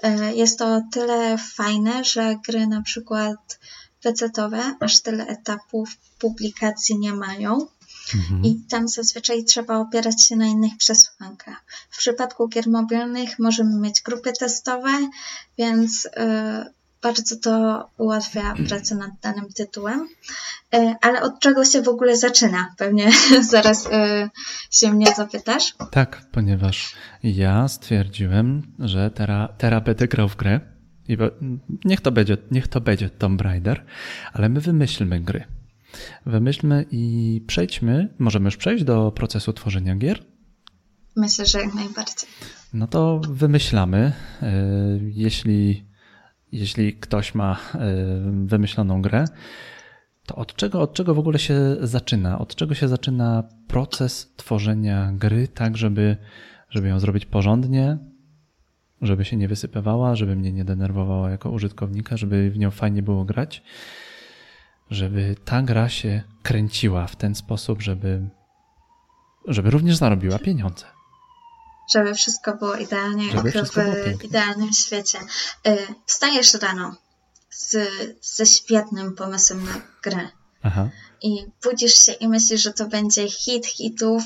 E, jest to tyle fajne, że gry na przykład pecetowe aż tyle etapów publikacji nie mają, Mhm. I tam zazwyczaj trzeba opierać się na innych przesłankach. W przypadku gier mobilnych możemy mieć grupy testowe, więc yy, bardzo to ułatwia pracę nad danym tytułem. Yy, ale od czego się w ogóle zaczyna? Pewnie [laughs] zaraz yy, się mnie zapytasz. Tak, ponieważ ja stwierdziłem, że tera, teraz będę grał w grę. I niech to będzie, niech to będzie Tomb Raider, ale my wymyślmy gry. Wymyślmy i przejdźmy, możemy już przejść do procesu tworzenia gier? Myślę, że jak najbardziej. No to wymyślamy. E, jeśli, jeśli ktoś ma e, wymyśloną grę, to od czego, od czego w ogóle się zaczyna? Od czego się zaczyna proces tworzenia gry, tak żeby, żeby ją zrobić porządnie, żeby się nie wysypywała, żeby mnie nie denerwowała jako użytkownika, żeby w nią fajnie było grać? Żeby ta gra się kręciła w ten sposób, żeby, żeby również zarobiła pieniądze. Żeby wszystko było idealnie, żeby w idealnym świecie. Y, wstajesz rano z, ze świetnym pomysłem na grę. Aha. I budzisz się i myślisz, że to będzie hit hitów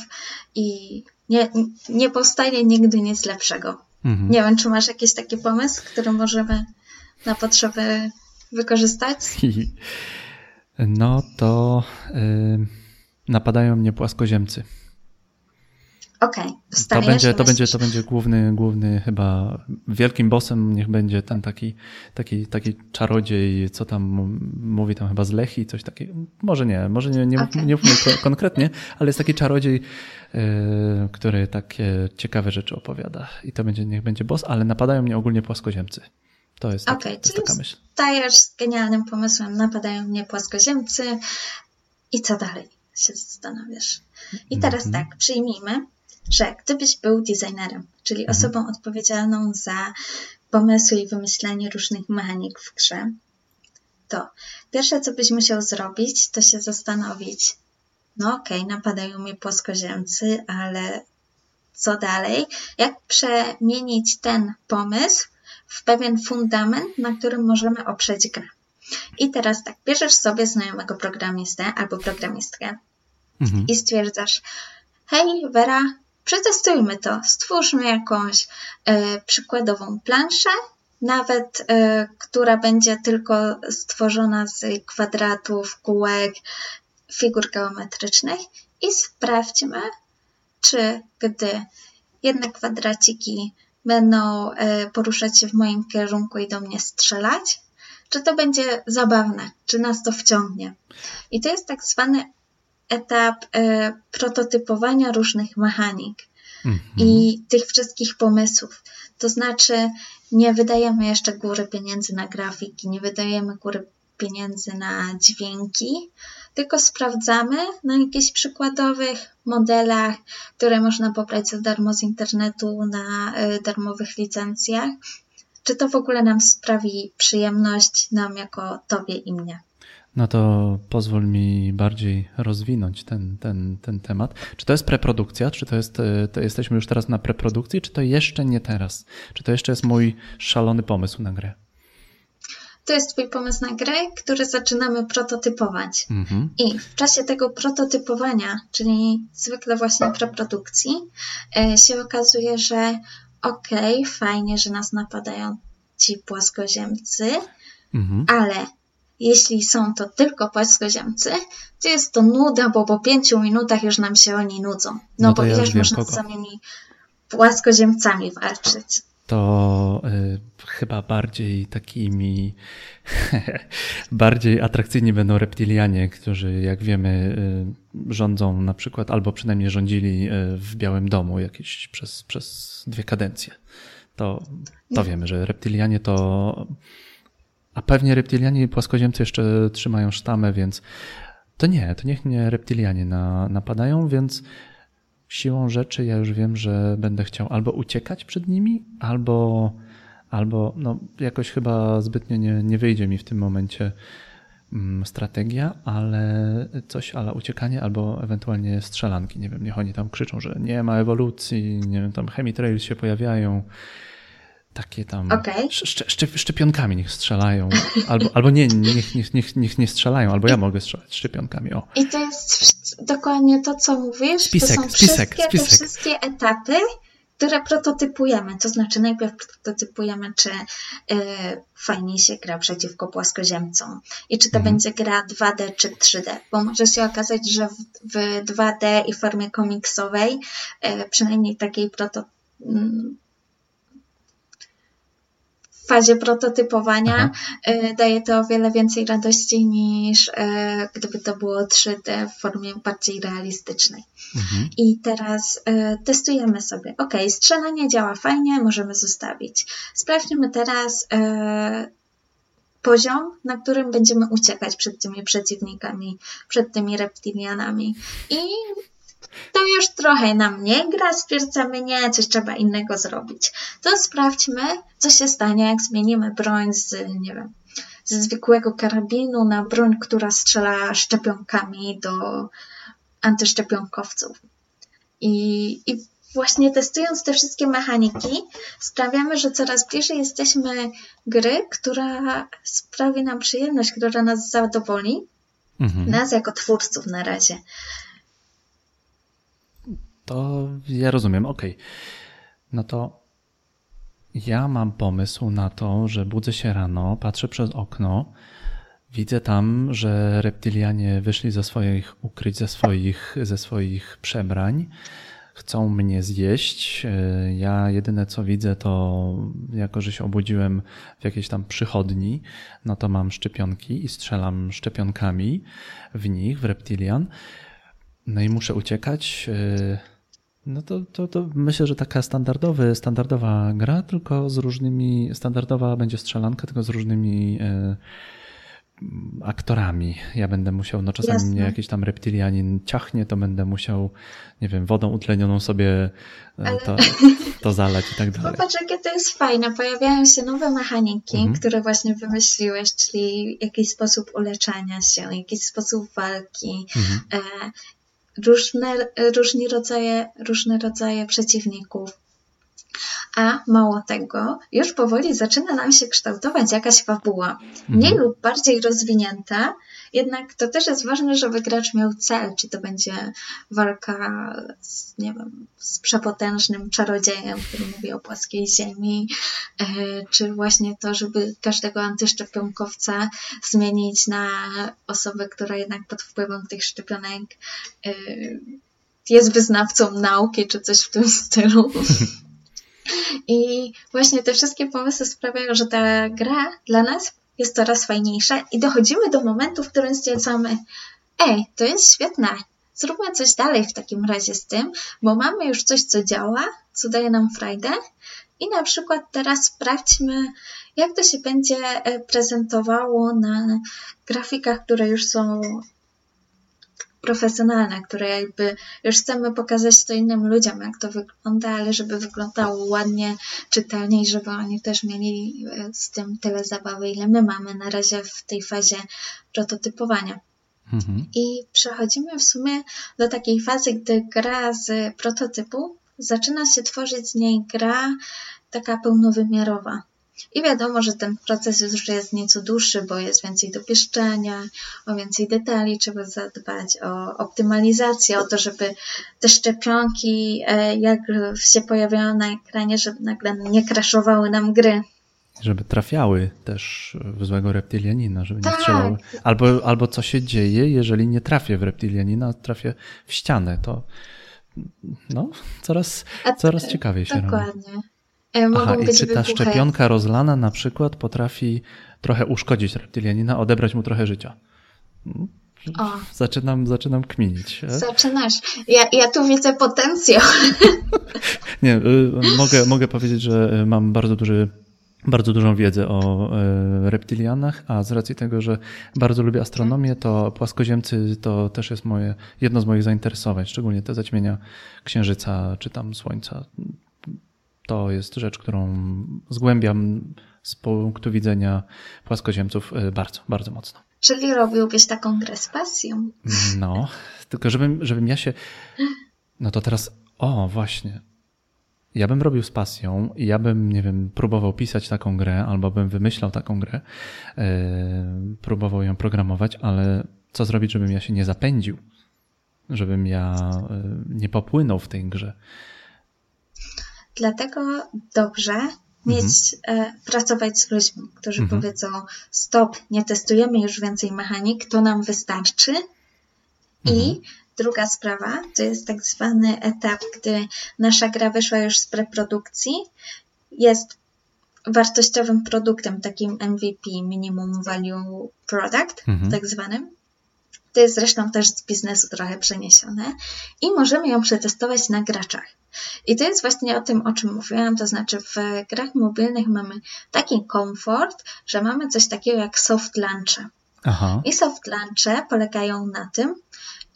i nie, nie powstaje nigdy nic lepszego. Mhm. Nie wiem, czy masz jakiś taki pomysł, który możemy na potrzeby wykorzystać? [laughs] no to yy, napadają mnie płaskoziemcy. Okej, okay, to będzie, to będzie, to będzie główny, główny chyba wielkim bossem niech będzie ten taki, taki, taki czarodziej, co tam mówi tam chyba z Lechi, coś takiego. Może nie, może nie, nie, okay. nie konkretnie, ale jest taki czarodziej, yy, który takie ciekawe rzeczy opowiada. I to będzie, niech będzie boss, ale napadają mnie ogólnie płaskoziemcy. To jest, okay, to jest taka myśl. Stajesz z genialnym pomysłem, napadają mnie płaskoziemcy i co dalej? Się zastanawiasz. I teraz mm -hmm. tak, przyjmijmy, że gdybyś był designerem, czyli mhm. osobą odpowiedzialną za pomysły i wymyślanie różnych mechanik w grze, to pierwsze, co byś musiał zrobić, to się zastanowić, no okej, okay, napadają mnie płaskoziemcy, ale co dalej? Jak przemienić ten pomysł w pewien fundament, na którym możemy oprzeć grę? I teraz tak, bierzesz sobie znajomego programistę albo programistkę mhm. i stwierdzasz, hej Vera, Przetestujmy to. Stwórzmy jakąś e, przykładową planszę, nawet e, która będzie tylko stworzona z kwadratów, kółek, figur geometrycznych i sprawdźmy, czy gdy jedne kwadraciki będą e, poruszać się w moim kierunku i do mnie strzelać, czy to będzie zabawne, czy nas to wciągnie. I to jest tak zwany etap e, prototypowania różnych mechanik mhm. i tych wszystkich pomysłów. To znaczy, nie wydajemy jeszcze góry pieniędzy na grafiki, nie wydajemy góry pieniędzy na dźwięki, tylko sprawdzamy na jakichś przykładowych modelach, które można pobrać za darmo z internetu na e, darmowych licencjach, czy to w ogóle nam sprawi przyjemność, nam jako Tobie i mnie. No to pozwól mi bardziej rozwinąć ten, ten, ten temat. Czy to jest preprodukcja? Czy to jest, e, to jesteśmy już teraz na preprodukcji, czy to jeszcze nie teraz? Czy to jeszcze jest mój szalony pomysł na grę? To jest Twój pomysł na grę, który zaczynamy prototypować. Mhm. I w czasie tego prototypowania, czyli zwykle właśnie preprodukcji, e, się okazuje, że okej, okay, fajnie, że nas napadają ci płaskoziemcy, mhm. ale jeśli są to tylko płaskoziemcy, to jest to nuda, bo po pięciu minutach już nam się oni nudzą. No, no bo ja można kogo. z samymi płaskoziemcami walczyć. To y, chyba bardziej takimi [laughs] bardziej atrakcyjni będą reptilianie, którzy jak wiemy y, rządzą na przykład, albo przynajmniej rządzili y, w Białym Domu jakieś przez, przez dwie kadencje. To, to wiemy, że reptilianie to a pewnie reptilianie i płaskoziemcy jeszcze trzymają sztamę, więc to nie, to niech mnie reptilianie na, napadają, więc siłą rzeczy ja już wiem, że będę chciał albo uciekać przed nimi, albo, albo no, jakoś chyba zbytnio nie, nie wyjdzie mi w tym momencie mm, strategia, ale coś, ale uciekanie albo ewentualnie strzelanki. Nie wiem, niech oni tam krzyczą, że nie ma ewolucji, nie wiem, tam chemitrails się pojawiają takie tam okay. szczepionkami niech strzelają. [laughs] Albo, albo nie, niech, niech, niech, niech nie strzelają, albo ja mogę strzelać szczepionkami. O. I to jest dokładnie to, co mówisz. Spisek, to są spisek, wszystkie, spisek. Te wszystkie etapy, które prototypujemy. To znaczy najpierw prototypujemy, czy y, fajnie się gra przeciwko płaskoziemcom i czy to mhm. będzie gra 2D czy 3D, bo może się okazać, że w, w 2D i formie komiksowej, y, przynajmniej takiej proto, mm, fazie prototypowania Aha. Y, daje to o wiele więcej radości niż y, gdyby to było 3D w formie bardziej realistycznej. Mhm. I teraz y, testujemy sobie. Ok, strzelanie działa fajnie, możemy zostawić. Sprawdźmy teraz poziom, na którym będziemy uciekać przed tymi przeciwnikami, przed tymi reptilianami. I to już trochę nam nie gra, stwierdzamy nie, coś trzeba innego zrobić. To sprawdźmy, co się stanie, jak zmienimy broń z, nie wiem, ze zwykłego karabinu na broń, która strzela szczepionkami do antyszczepionkowców. I, I właśnie testując te wszystkie mechaniki, sprawiamy, że coraz bliżej jesteśmy gry, która sprawi nam przyjemność, która nas zadowoli. Mhm. Nas jako twórców na razie. To ja rozumiem, okej. Okay. No to ja mam pomysł na to, że budzę się rano, patrzę przez okno, widzę tam, że reptilianie wyszli ze swoich ukryć, ze swoich, ze swoich przebrań, chcą mnie zjeść. E, ja jedyne co widzę, to jako, że się obudziłem w jakiejś tam przychodni, no to mam szczepionki i strzelam szczepionkami w nich, w reptilian. No i muszę uciekać. E, no to, to, to myślę, że taka standardowy, standardowa gra, tylko z różnymi, standardowa będzie strzelanka, tylko z różnymi e, aktorami. Ja będę musiał, no czasami Jasne. mnie jakiś tam reptilianin ciachnie, to będę musiał, nie wiem, wodą utlenioną sobie e, Ale... to, [laughs] to zalać i tak dalej. Popatrz, jakie to jest fajne. Pojawiają się nowe mechaniki, mhm. które właśnie wymyśliłeś, czyli jakiś sposób uleczania się, jakiś sposób walki, mhm. Różne, różni rodzaje, różne rodzaje przeciwników. A mało tego, już powoli zaczyna nam się kształtować jakaś fabuła. Mniej mhm. lub bardziej rozwinięta, jednak to też jest ważne, żeby gracz miał cel, czy to będzie walka z, nie wiem, z przepotężnym czarodziejem, który mówi o płaskiej ziemi, e, czy właśnie to, żeby każdego antyszczepionkowca zmienić na osobę, która jednak pod wpływem tych szczepionek e, jest wyznawcą nauki, czy coś w tym stylu. [laughs] I właśnie te wszystkie pomysły sprawiają, że ta gra dla nas jest coraz fajniejsza i dochodzimy do momentu, w którym stwierdzamy, ej, to jest świetne, zróbmy coś dalej w takim razie z tym, bo mamy już coś, co działa, co daje nam frajdę i na przykład teraz sprawdźmy, jak to się będzie e, prezentowało na grafikach, które już są profesjonalne, które jakby już chcemy pokazać to innym ludziom, jak to wygląda, ale żeby wyglądało ładnie, czytelnie i żeby oni też mieli e, z tym tyle zabawy, ile my mamy na razie w tej fazie prototypowania. Mhm. I przechodzimy w sumie do takiej fazy, gdy gra z prototypu zaczyna się tworzyć z niej gra taka pełnowymiarowa. I wiadomo, że ten proces już jest nieco dłuższy, bo jest więcej dopieszczenia, o więcej detali trzeba zadbać, o optymalizację, o to, żeby te szczepionki, e, jak się pojawiają na ekranie, żeby nagle nie kraszowały nam gry. Żeby trafiały też w złego reptilianina, żeby tak. nie strzelały. Albo, albo co się dzieje, jeżeli nie trafię w reptilianina, trafię w ścianę. To no, coraz, coraz ciekawiej się dokładnie. robi. Dokładnie. E, Aha, i czy ta wybuchy. szczepionka rozlana na przykład potrafi trochę uszkodzić reptilianina, odebrać mu trochę życia? O. Zaczynam, zaczynam kminić. E? Zaczynasz. Ja, ja tu widzę potencjał. [laughs] Nie, y, mogę, mogę powiedzieć, że mam bardzo duży bardzo dużą wiedzę o e, reptilianach, a z racji tego, że bardzo lubię astronomię, to płaskoziemcy to też jest moje, jedno z moich zainteresowań, szczególnie te zaćmienia księżyca czy tam słońca. To jest rzecz, którą zgłębiam z punktu widzenia płaskoziemców e, bardzo, bardzo mocno. Czyli robiłbyś taką grę z pasją. No, tylko żebym, żebym ja się. No to teraz. O, właśnie. Ja bym robił z pasją i ja bym, nie wiem, próbował pisać taką grę, albo bym wymyślał taką grę, yy, próbował ją programować, ale co zrobić, żebym ja się nie zapędził? Żebym ja yy, nie popłynął w tej grze. Dlatego dobrze mieć, mhm. e, pracować z ludźmi, którzy mhm. powiedzą stop, nie testujemy już więcej mechanik, to nam wystarczy. Mhm. I druga sprawa, to jest tak zwany etap, gdy nasza gra wyszła już z preprodukcji, jest wartościowym produktem, takim MVP, Minimum Value Product, mhm. tak zwanym. To jest zresztą też z biznesu trochę przeniesione i możemy ją przetestować na graczach. I to jest właśnie o tym, o czym mówiłam, to znaczy w grach mobilnych mamy taki komfort, że mamy coś takiego jak soft launche. Aha. I soft launche polegają na tym,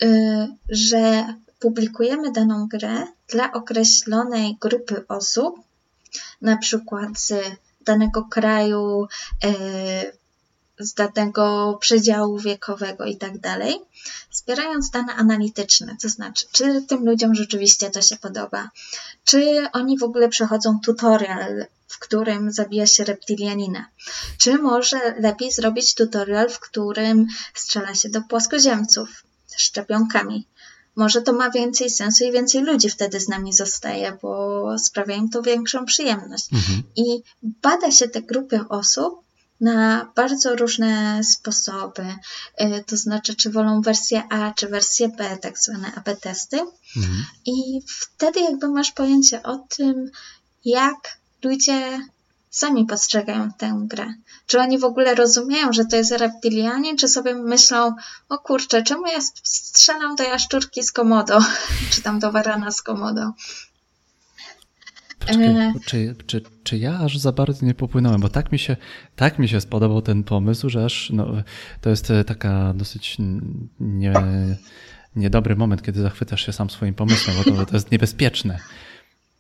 yy, że publikujemy daną grę dla określonej grupy osób, na przykład z danego kraju, yy, z danego przedziału wiekowego i tak dalej, zbierając dane analityczne, to znaczy, czy tym ludziom rzeczywiście to się podoba, czy oni w ogóle przechodzą tutorial, w którym zabija się reptilianina, czy może lepiej zrobić tutorial, w którym strzela się do płaskoziemców szczepionkami. Może to ma więcej sensu i więcej ludzi wtedy z nami zostaje, bo sprawia im to większą przyjemność. Mhm. I bada się te grupy osób na bardzo różne sposoby. Y, to znaczy, czy wolą wersję A, czy wersję B, tak zwane AB testy. Mhm. I wtedy jakby masz pojęcie o tym, jak ludzie sami postrzegają tę grę. Czy oni w ogóle rozumieją, że to jest reptilianie, czy sobie myślą, o kurczę, czemu ja strzelam do jaszczurki z komodo, [laughs] czy tam do warana z komodo. Poczekaj, e, czy, czy, czy ja aż za bardzo nie popłynąłem, bo tak mi się, tak mi się spodobał ten pomysł, że aż no, to jest e, taka dosyć nie, niedobry moment, kiedy zachwycasz się sam swoim pomysłem, bo to, to jest niebezpieczne.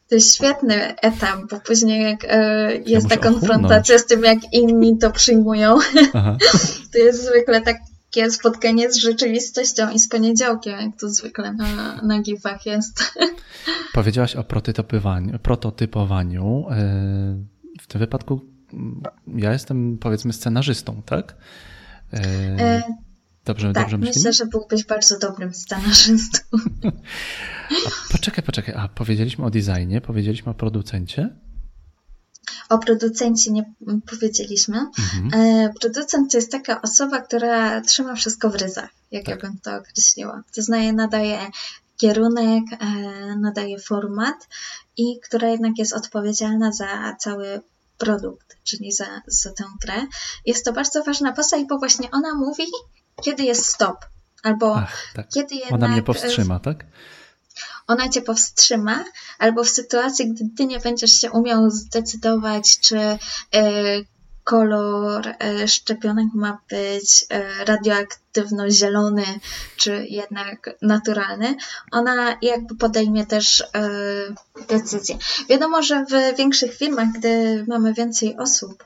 To jest świetny etap, bo później jak e, jest ja ta konfrontacja z tym, jak inni to przyjmują, Aha. [laughs] to jest zwykle takie spotkanie z rzeczywistością i z poniedziałkiem, jak to zwykle na, na gifach jest. [laughs] Powiedziałaś o prototypowaniu. prototypowaniu. E, w tym wypadku ja jestem powiedzmy scenarzystą, tak? E, e Dobrze, tak, dobrze myślę, myślimy? że byłbyś bardzo dobrym scenarzystą. [laughs] A poczekaj, poczekaj. A powiedzieliśmy o designie, powiedzieliśmy o producencie? O producencie nie powiedzieliśmy. Mhm. E, producent to jest taka osoba, która trzyma wszystko w ryzach, jak tak. ja bym to określiła. To znaje, nadaje kierunek, e, nadaje format i która jednak jest odpowiedzialna za cały produkt, czyli za, za tę grę. Jest to bardzo ważna postać, bo właśnie ona mówi, kiedy jest stop, albo Ach, tak. kiedy jednak... Ona mnie powstrzyma, tak? Ona cię powstrzyma, albo w sytuacji, gdy ty nie będziesz się umiał zdecydować, czy y, kolor y, szczepionek ma być y, radioaktywno-zielony, czy jednak naturalny, ona jakby podejmie też decyzję. Wiadomo, że w większych firmach, gdy mamy więcej osób,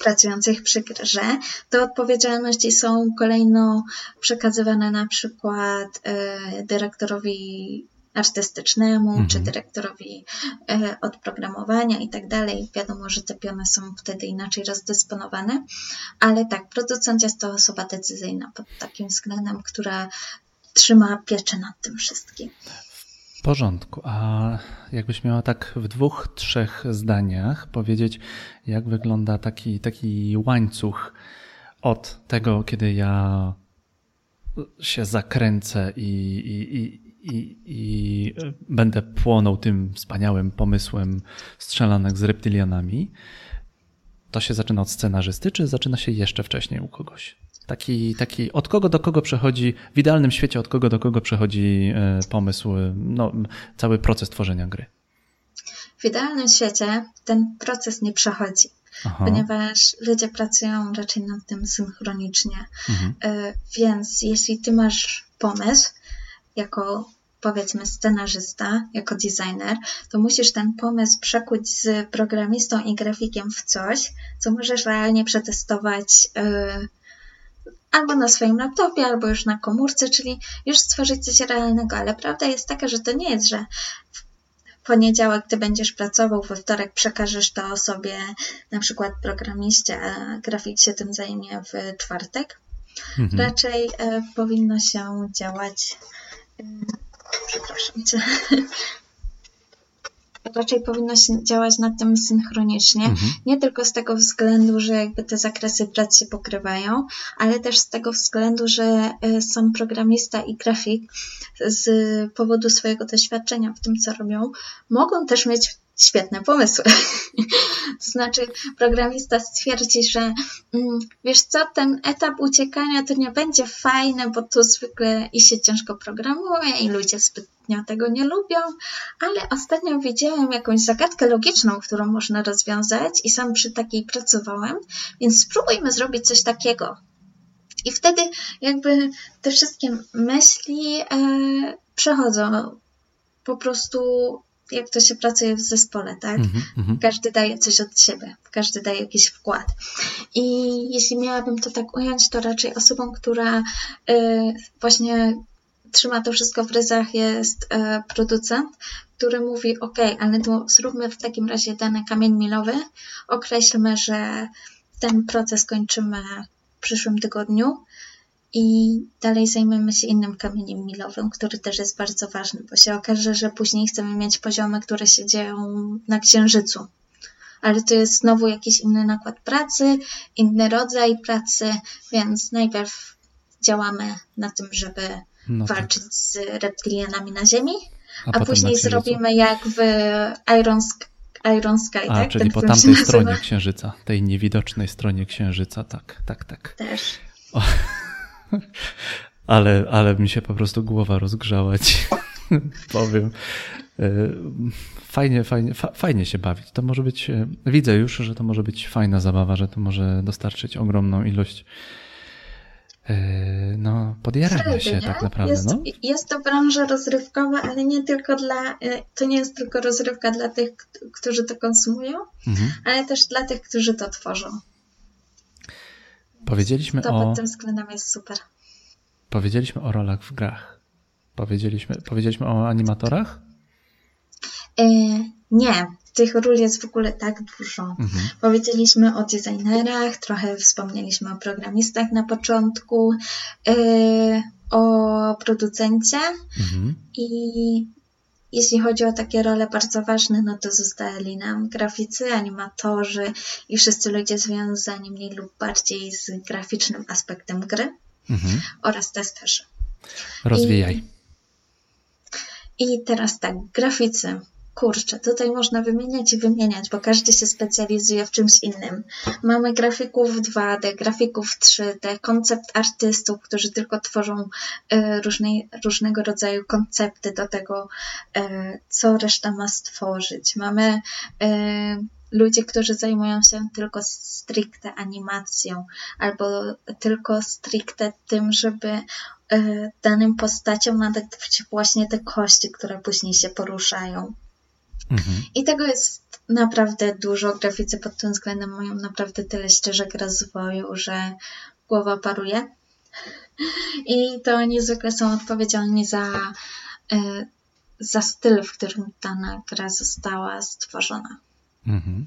pracujących przy grze, te odpowiedzialności są kolejno przekazywane na przykład e, dyrektorowi artystycznemu, mhm. czy dyrektorowi e, od programowania i tak dalej. Wiadomo, że te piony są wtedy inaczej rozdysponowane, ale tak, producent jest to osoba decyzyjna pod takim względem, która trzyma pieczę nad tym wszystkim. W porządku. A jakbyś miała tak w dwóch, trzech zdaniach powiedzieć, jak wygląda taki, taki łańcuch od tego, kiedy ja się zakręcę i, i, i, i, i będę płonął tym wspaniałym pomysłem strzelanek z reptilianami, to się zaczyna od scenarzysty, czy zaczyna się jeszcze wcześniej u kogoś? Taki, taki od kogo do kogo przechodzi, w idealnym świecie od kogo do kogo przechodzi e, pomysł, no, cały proces tworzenia gry? W idealnym świecie ten proces nie przechodzi, Aha. ponieważ ludzie pracują raczej nad tym synchronicznie. Mhm. E, więc jeśli ty masz pomysł, jako powiedzmy scenarzysta, jako designer, to musisz ten pomysł przekuć z programistą i grafikiem w coś, co możesz realnie przetestować. Yy, albo na swoim laptopie, albo już na komórce, czyli już stworzyć coś realnego. Ale prawda jest taka, że to nie jest, że w poniedziałek ty będziesz pracował, we wtorek przekażesz to osobie, na przykład programiście, a grafik się tym zajmie w czwartek. Mhm. Raczej e, powinno się działać. Przepraszam cię [laughs] raczej powinno się działać nad tym synchronicznie. Mhm. Nie tylko z tego względu, że jakby te zakresy prac się pokrywają, ale też z tego względu, że e, sam programista i grafik z powodu swojego doświadczenia w tym, co robią, mogą też mieć świetne pomysły. [laughs] to znaczy, programista stwierdzi, że mm, wiesz co, ten etap uciekania to nie będzie fajny, bo tu zwykle i się ciężko programuje i ludzie zbytnio tego nie lubią, ale ostatnio widziałem jakąś zagadkę logiczną, którą można rozwiązać i sam przy takiej pracowałem, więc spróbujmy zrobić coś takiego. I wtedy jakby te wszystkie myśli e, przechodzą po prostu jak to się pracuje w zespole, tak? Mm -hmm. Każdy daje coś od siebie, każdy daje jakiś wkład. I jeśli miałabym to tak ująć, to raczej osobą, która y, właśnie trzyma to wszystko w ryzach jest y, producent, który mówi, ok, ale to zróbmy w takim razie dany kamień milowy, określmy, że ten proces kończymy w przyszłym tygodniu, i dalej zajmiemy się innym kamieniem milowym, który też jest bardzo ważny, bo się okaże, że później chcemy mieć poziomy, które się dzieją na Księżycu, ale to jest znowu jakiś inny nakład pracy, inny rodzaj pracy, więc najpierw działamy na tym, żeby no tak. walczyć z reptilianami na Ziemi, a, a później zrobimy jak w Iron, Iron Sky, a, tak? czyli Ten po tamtej stronie Księżyca, tej niewidocznej stronie Księżyca, tak, tak, tak. Też. O, [laughs] ale, ale mi się po prostu głowa rozgrzała ci, [laughs] powiem. E, fajnie, fajnie, fajnie się bawić. To może być, e, widzę już, że to może być fajna zabawa, że to może dostarczyć ogromną ilość e, no, podjarania się tak naprawdę. Jest, no. jest to branża rozrywkowa, ale nie tylko dla, to nie jest tylko rozrywka dla tych, którzy to konsumują, mhm. ale też dla tych, którzy to tworzą. Powiedzieliśmy to o... pod tym względem jest super. Powiedzieliśmy o rolach w grach. Powiedzieliśmy, powiedzieliśmy o animatorach? E, nie, tych ról jest w ogóle tak dużo. Mhm. Powiedzieliśmy o designerach, trochę wspomnieliśmy o programistach na początku, e, o producencie mhm. i jeśli chodzi o takie role bardzo ważne, no to zostali nam graficy, animatorzy i wszyscy ludzie związani mniej lub bardziej z graficznym aspektem gry mhm. oraz testerzy. Rozwijaj. I, I teraz tak, graficy kurczę, tutaj można wymieniać i wymieniać, bo każdy się specjalizuje w czymś innym. Mamy grafików 2D, grafików 3D, koncept artystów, którzy tylko tworzą e, różnej, różnego rodzaju koncepty do tego, e, co reszta ma stworzyć. Mamy e, ludzi, którzy zajmują się tylko stricte animacją albo tylko stricte tym, żeby danym postaciom nadać właśnie te kości, które później się poruszają. Mhm. I tego jest naprawdę dużo. Graficy pod tym względem mają naprawdę tyle ścieżek rozwoju, że głowa paruje. I to niezwykle są odpowiedzialni za, e, za styl, w którym dana gra została stworzona. Mhm.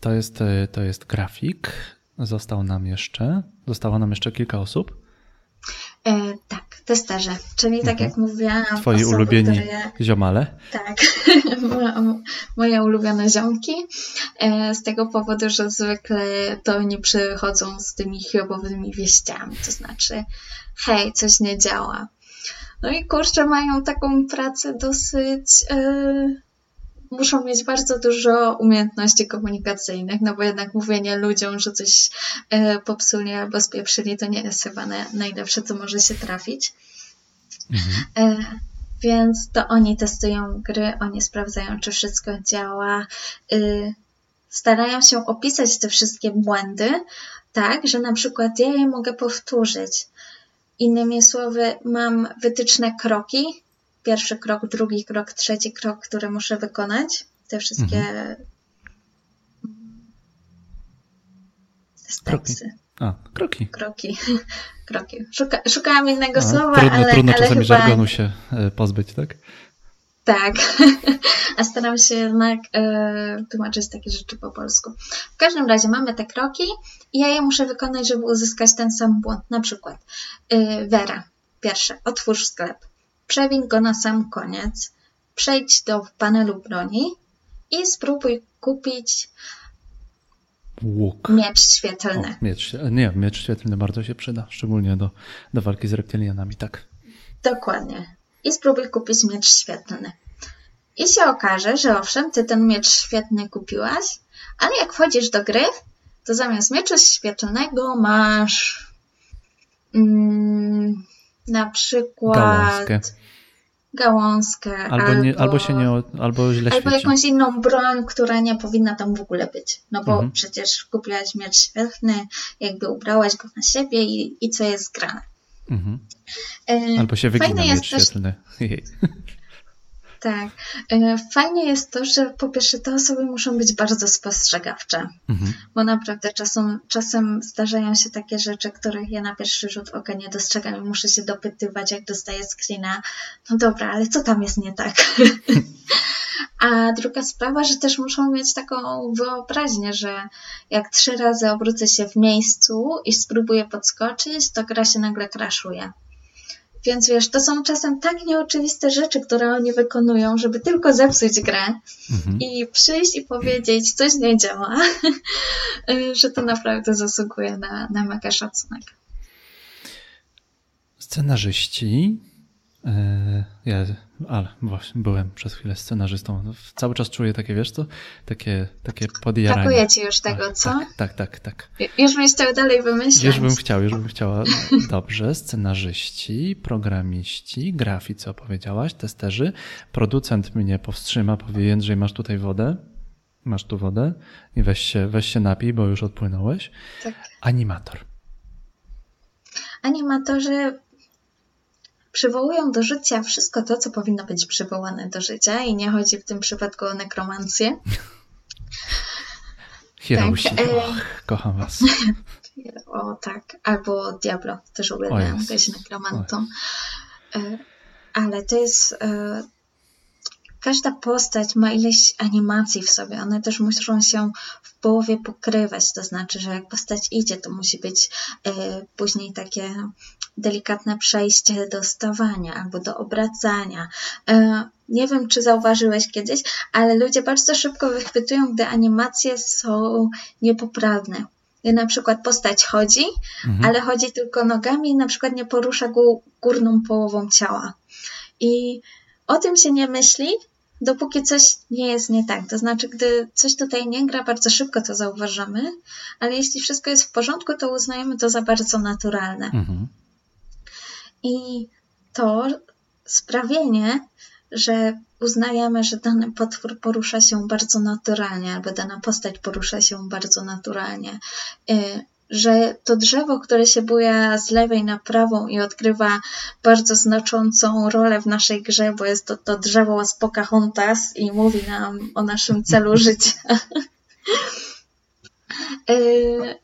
To, jest, e, to jest grafik. Został nam jeszcze, zostało nam jeszcze kilka osób. E, tak, testerzy, czyli tak mhm. jak mówiłam. Twoi osoby, ulubieni które... ziomale? Tak, [laughs] moje ulubione ziomki. E, z tego powodu, że zwykle to oni przychodzą z tymi chiobowymi wieściami, to znaczy hej, coś nie działa. No i kurczę, mają taką pracę dosyć... Yy muszą mieć bardzo dużo umiejętności komunikacyjnych, no bo jednak mówienie ludziom, że coś e, popsuli albo spieprzyli, to nie jest chyba najlepsze, co może się trafić. Mhm. E, więc to oni testują gry, oni sprawdzają, czy wszystko działa. Y, starają się opisać te wszystkie błędy, tak, że na przykład ja je mogę powtórzyć. Innymi słowy, mam wytyczne kroki, pierwszy krok, drugi krok, trzeci krok, który muszę wykonać. Te wszystkie mhm. Kroki. A, kroki. Kroki. [laughs] kroki. Szuka, szukałam innego A, słowa, trudno, ale Trudno ale czasami chyba... żargonu się e, pozbyć, tak? Tak, [laughs] a staram się jednak e, tłumaczyć takie rzeczy po polsku. W każdym razie mamy te kroki i ja je muszę wykonać, żeby uzyskać ten sam błąd. Na przykład e, Vera, pierwsze, otwórz sklep. Przewin go na sam koniec, przejdź do panelu broni i spróbuj kupić Łuk. miecz świetlny. O, miecz, nie, miecz świetlny bardzo się przyda, szczególnie do, do walki z reptilianami, tak. Dokładnie. I spróbuj kupić miecz świetlny. I się okaże, że owszem, ty ten miecz świetny kupiłaś, ale jak wchodzisz do gry, to zamiast miecza świetlnego masz mm, na przykład gałązkę. Gałązkę. Albo, albo, nie, albo się nie, albo źle Albo świeci. jakąś inną broń, która nie powinna tam w ogóle być. No bo mhm. przecież kupiłaś miecz świetny, jakby ubrałaś go na siebie i, i co jest grane. Mhm. E, albo się wygina miecz też... [laughs] Tak. E, fajnie jest to, że po pierwsze te osoby muszą być bardzo spostrzegawcze, mhm. bo naprawdę czasem, czasem zdarzają się takie rzeczy, których ja na pierwszy rzut oka nie dostrzegam i muszę się dopytywać, jak dostaję screena. No dobra, ale co tam jest nie tak? [laughs] A druga sprawa, że też muszą mieć taką wyobraźnię, że jak trzy razy obrócę się w miejscu i spróbuję podskoczyć, to gra się nagle kraszuje Więc wiesz, to są czasem tak nieoczywiste rzeczy, które oni wykonują, żeby tylko zepsuć grę mhm. i przyjść i powiedzieć, coś nie działa, [laughs] że to naprawdę zasługuje na, na mega szacunek. Scenarzyści ja, ale właśnie, byłem przez chwilę scenarzystą. Cały czas czuję takie, wiesz co, takie, takie podjaranie. Brakuje ci już tego, co? Tak, tak, tak, tak. Już byś chciał dalej wymyślać. Już bym chciał, już bym chciała. [laughs] Dobrze, scenarzyści, programiści, graficy opowiedziałaś, testerzy. Producent mnie powstrzyma, powie Jędrzej, masz tutaj wodę? Masz tu wodę? I weź się, weź się napij, bo już odpłynąłeś. Tak. Animator. Animatorzy przywołują do życia wszystko to, co powinno być przywołane do życia i nie chodzi w tym przypadku o nekromancję. Hiroshi, tak, e... kocham was. o tak, albo Diablo, też uwielbiam być nekromantą. E, ale to jest e, każda postać ma ileś animacji w sobie. One też muszą się w połowie pokrywać. To znaczy, że jak postać idzie, to musi być y, później takie delikatne przejście do stawania albo do obracania. Y, nie wiem, czy zauważyłeś kiedyś, ale ludzie bardzo szybko wychwytują, gdy animacje są niepoprawne. Na przykład postać chodzi, mhm. ale chodzi tylko nogami i na przykład nie porusza górną połową ciała. I o tym się nie myśli, dopóki coś nie jest nie tak. To znaczy, gdy coś tutaj nie gra, bardzo szybko to zauważamy, ale jeśli wszystko jest w porządku, to uznajemy to za bardzo naturalne. Mhm. I to sprawienie, że uznajemy, że dany potwór porusza się bardzo naturalnie, albo dana postać porusza się bardzo naturalnie, y, że to drzewo, które się buja z lewej na prawą i odgrywa bardzo znaczącą rolę w naszej grze, bo jest to, to drzewo z Pocahontas i mówi nam o naszym celu [laughs] życia. [laughs]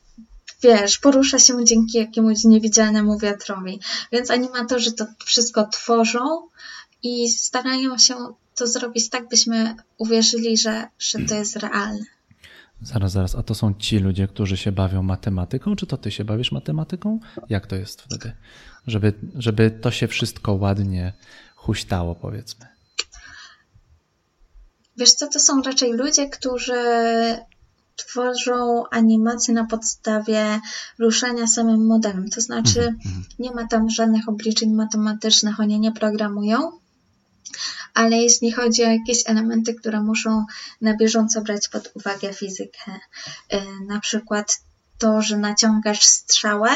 Wiesz, porusza się dzięki jakiemuś niewidzialnemu wiatrowi. Więc animatorzy to wszystko tworzą i starają się to zrobić tak, byśmy uwierzyli, że, że to jest realne. Zaraz, zaraz, a to są ci ludzie, którzy się bawią matematyką, czy to ty się bawisz matematyką? Jak to jest wtedy? Żeby, żeby to się wszystko ładnie huśtało, powiedzmy. Wiesz co, to są raczej ludzie, którzy tworzą animacje na podstawie ruszania samym modelem. To znaczy, mm -hmm. nie ma tam żadnych obliczeń matematycznych, oni nie programują, ale jeśli chodzi o jakieś elementy, które muszą na bieżąco brać pod uwagę fizykę, y, na przykład to, że naciągasz strzałę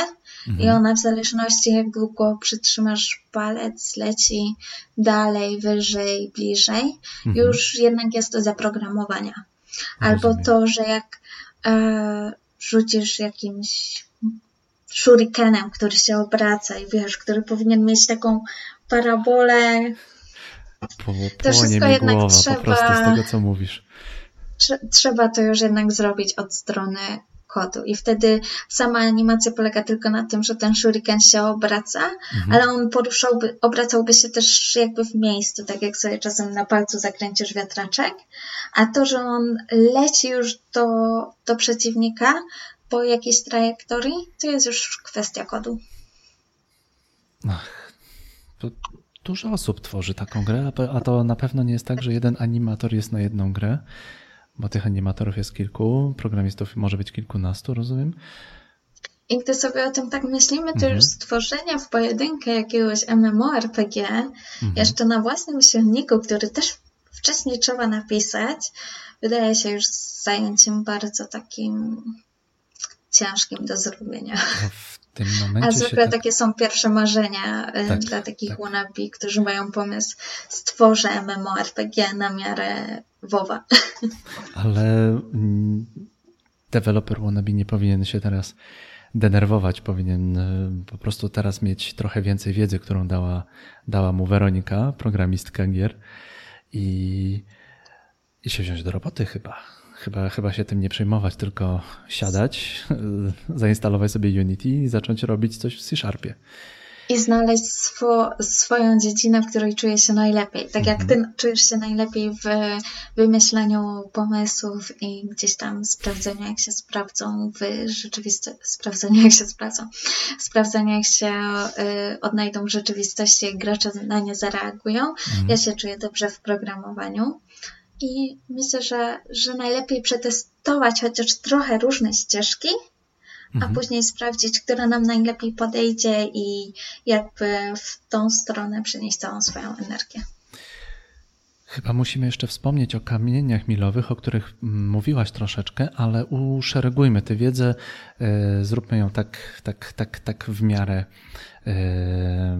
mhm. i ona w zależności jak długo przytrzymasz palec, leci dalej, wyżej, bliżej, mhm. już jednak jest do zaprogramowania. Albo to, że jak e, rzucisz jakimś shurikenem, który się obraca i wiesz, który powinien mieć taką parabolę po, to wszystko jednak głowa, trzeba, z tego, co mówisz. Trzeba to już jednak zrobić od strony kodu. I wtedy sama animacja polega tylko na tym, że ten shuriken się obraca, mhm. ale on poruszałby, obracałby się też jakby w miejscu, tak jak sobie czasem na palcu zakręcisz wiatraczek. A to, że on leci już do, do przeciwnika po jakiejś trajektorii, to jest już kwestia kodu. Ach, dużo osób tworzy taką grę, a to na pewno nie jest tak, że jeden animator jest na jedną grę, bo tych animatorów jest kilku, programistów może być kilkunastu, rozumiem. I gdy sobie o tym tak myślimy, to mhm. już stworzenie w pojedynkę jakiegoś MMORPG, mhm. jeszcze na własnym silniku, który też wcześniej trzeba napisać, wydaje się już zajęciem bardzo takim ciężkim do zrobienia. No, tym momencie. A zwykle tak... takie są pierwsze marzenia y, tak, dla takich tak. wannabe, którzy mają pomysł, stworzę MMORPG na miarę WoWa. [laughs] Ale mm, deweloper wannabe nie powinien się teraz denerwować, powinien y, po prostu teraz mieć trochę więcej wiedzy, którą dała, dała mu Weronika, programistka gier i, i się wziąć do roboty chyba. Chyba, chyba się tym nie przejmować, tylko siadać, [laughs] zainstalować sobie Unity i zacząć robić coś w C-Sharpie. I znaleźć swo, swoją dziedzinę, w której czuję się najlepiej. Tak jak ty czujesz się najlepiej w wymyślaniu pomysłów i gdzieś tam sprawdzeniu, jak się sprawdzą w rzeczywistości, sprawdzeniu, jak się sprawdzą, sprawdzeniu, jak się y, odnajdą w rzeczywistości, jak gracze na nie zareagują. Mhm. Ja się czuję dobrze w programowaniu. I myślę, że, że najlepiej przetestować chociaż trochę różne ścieżki, mhm. a później sprawdzić, która nam najlepiej podejdzie i jakby w tą stronę przenieść całą swoją energię. Chyba musimy jeszcze wspomnieć o kamieniach milowych, o których mm, mówiłaś troszeczkę, ale uszeregujmy tę wiedzę, e, zróbmy ją tak, tak, tak, tak w miarę, e,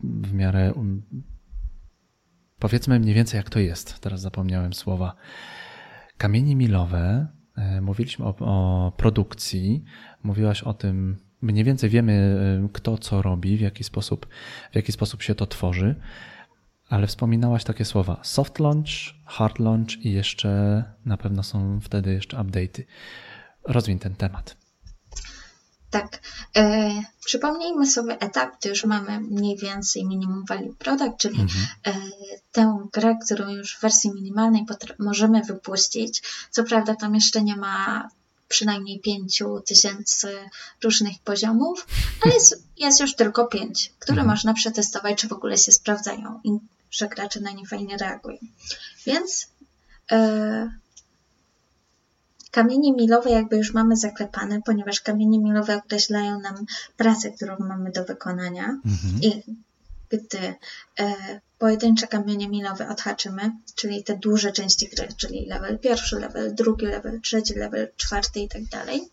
w miarę um, Powiedzmy mniej więcej, jak to jest. Teraz zapomniałem słowa. Kamienie milowe, e, mówiliśmy o, o produkcji, mówiłaś o tym, mniej więcej wiemy, e, kto co robi, w jaki sposób, w jaki sposób się to tworzy, ale wspominałaś takie słowa soft launch, hard launch i jeszcze na pewno są wtedy jeszcze update'y. Rozwiń ten temat. Tak. E, przypomnijmy sobie etap, gdy już mamy mniej więcej minimum value product, czyli mhm. e, tę grę, którą już w wersji minimalnej możemy wypuścić. Co prawda tam jeszcze nie ma przynajmniej pięciu tysięcy różnych poziomów, ale jest, [laughs] jest już tylko pięć, które mhm. można przetestować, czy w ogóle się sprawdzają i że gracze na nie fajnie reagują. Więc e, Kamienie milowe jakby już mamy zaklepane, ponieważ kamienie milowe określają nam pracę, którą mamy do wykonania. Mhm. I gdy e, pojedyncze kamienie milowe odhaczymy, czyli te duże części gry, czyli level pierwszy, level drugi, level trzeci, level czwarty i tak dalej,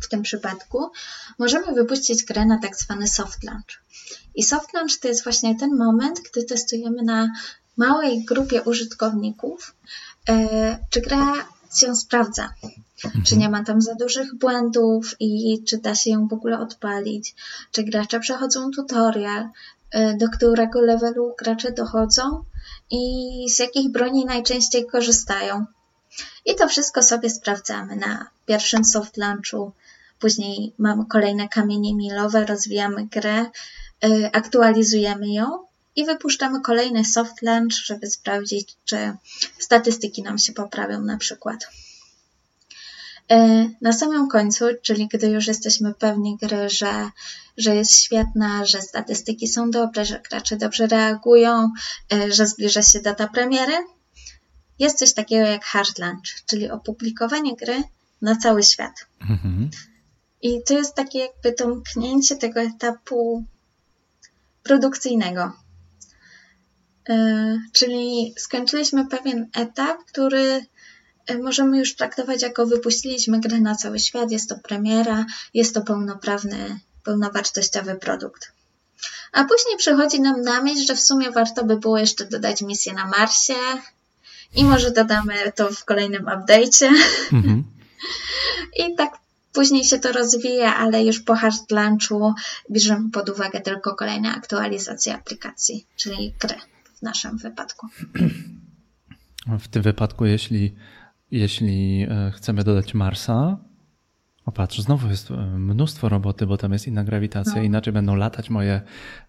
w tym przypadku możemy wypuścić grę na tak zwany soft launch. I soft launch to jest właśnie ten moment, gdy testujemy na małej grupie użytkowników, e, czy gra się sprawdza. Mhm. Czy nie ma tam za dużych błędów i czy da się ją w ogóle odpalić, czy gracze przechodzą tutorial, y, do którego levelu gracze dochodzą i z jakich broni najczęściej korzystają. I to wszystko sobie sprawdzamy na pierwszym soft launchu. Później mamy kolejne kamienie milowe, rozwijamy grę, y, aktualizujemy ją i wypuszczamy kolejny soft launch, żeby sprawdzić, czy statystyki nam się poprawią na przykład. E, na samym końcu, czyli gdy już jesteśmy pewni gry, że, że jest świetna, że statystyki są dobre, że gracze dobrze reagują, e, że zbliża się data premiery, jest coś takiego jak hard launch, czyli opublikowanie gry na cały świat. Mhm. I to jest takie jakby domknięcie tego etapu produkcyjnego. E, czyli skończyliśmy pewien etap, który e, możemy już traktować jako wypuściliśmy grę na cały świat, jest to premiera, jest to pełnoprawny, pełnowartościowy produkt. A później przychodzi nam na myśl, że w sumie warto by było jeszcze dodać misję na Marsie i może dodamy to w kolejnym update'cie. Mhm. [laughs] I tak później się to rozwija, ale już po hard launchu bierzemy pod uwagę tylko kolejne aktualizacje aplikacji, czyli gry w naszym wypadku. W tym wypadku, jeśli, jeśli e, chcemy dodać Marsa, o patrz, znowu jest e, mnóstwo roboty, bo tam jest inna grawitacja, no. inaczej będą latać moje,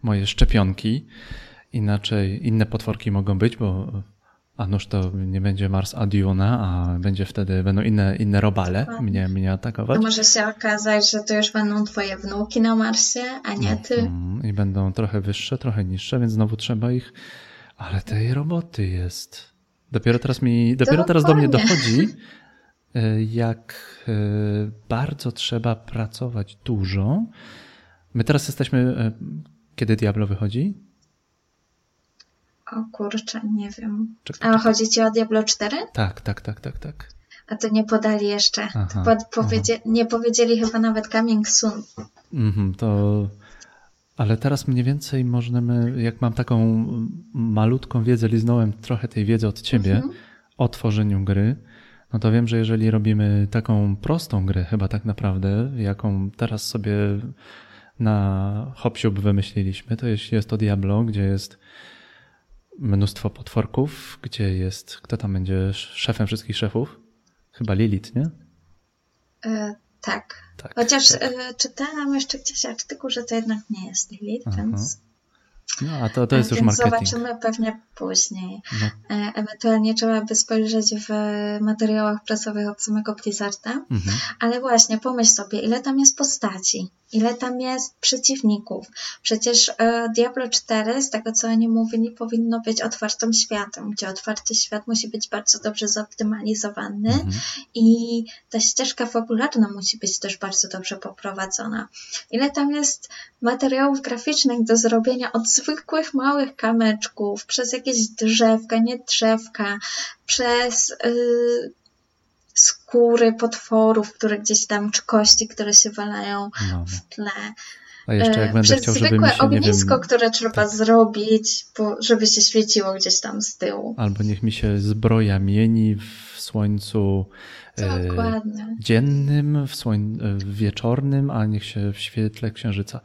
moje szczepionki, inaczej inne potworki mogą być, bo a nuż to nie będzie Mars Adiuna, a będzie wtedy, będą inne, inne robale mnie, mnie atakować. A może się okazać, że to już będą twoje wnuki na Marsie, a nie ty. Mm, I będą trochę wyższe, trochę niższe, więc znowu trzeba ich ale tej roboty jest. Dopiero teraz mi, dopiero teraz do mnie dochodzi, [laughs] e, jak e, bardzo trzeba pracować dużo. My teraz jesteśmy, e, kiedy Diablo wychodzi? O kurczę, nie wiem. Czekaj, A chodzi ci o Diablo 4? Tak, tak, tak, tak, tak. A to nie podali jeszcze. Aha, pod, powiedzie, nie powiedzieli chyba nawet coming soon. Mhm, to ale teraz mniej więcej możemy, jak mam taką malutką wiedzę, liznąłem trochę tej wiedzy od ciebie mhm. o tworzeniu gry, no to wiem, że jeżeli robimy taką prostą grę, chyba tak naprawdę, jaką teraz sobie na Hopsiub wymyśliliśmy, to jest, jest to Diablo, gdzie jest mnóstwo potworków, gdzie jest, kto tam będzie szefem wszystkich szefów? Chyba Lilith, nie? E, Tak. Tak, Chociaż tak. y, czytałam jeszcze gdzieś artykuł, że to jednak nie jest Lilith, Aha. więc, No, a to, to jest już marketing. zobaczymy pewnie później. No, E, Ewentualnie trzeba by spojrzeć w materiałach prasowych od samego Blizzarda. mhm. Ale właśnie, pomyśl sobie, ile tam jest postaci, ile tam jest przeciwników. Przecież e, Diablo 4, z tego co oni mówili, powinno być otwartym światem, gdzie otwarty świat musi być bardzo dobrze zoptymalizowany Mhm. i ta ścieżka fabularna musi być też bardzo dobrze poprowadzona. Ile tam jest materiałów graficznych do zrobienia od zwykłych małych kamyczków, przez jakieś drzewka, nie drzewka, przez y, skóry potworów, które gdzieś tam, czy kości, które się walają No, no. w tle. A jeszcze jak E, będę przez chciał, żeby zwykłe mi się, ognisko, wiem, które trzeba tak. zrobić, żeby się świeciło gdzieś tam z tyłu. albo niech mi się zbroja mieni w słońcu e, dziennym, w, słoń, e, w wieczornym, a niech się w świetle księżyca.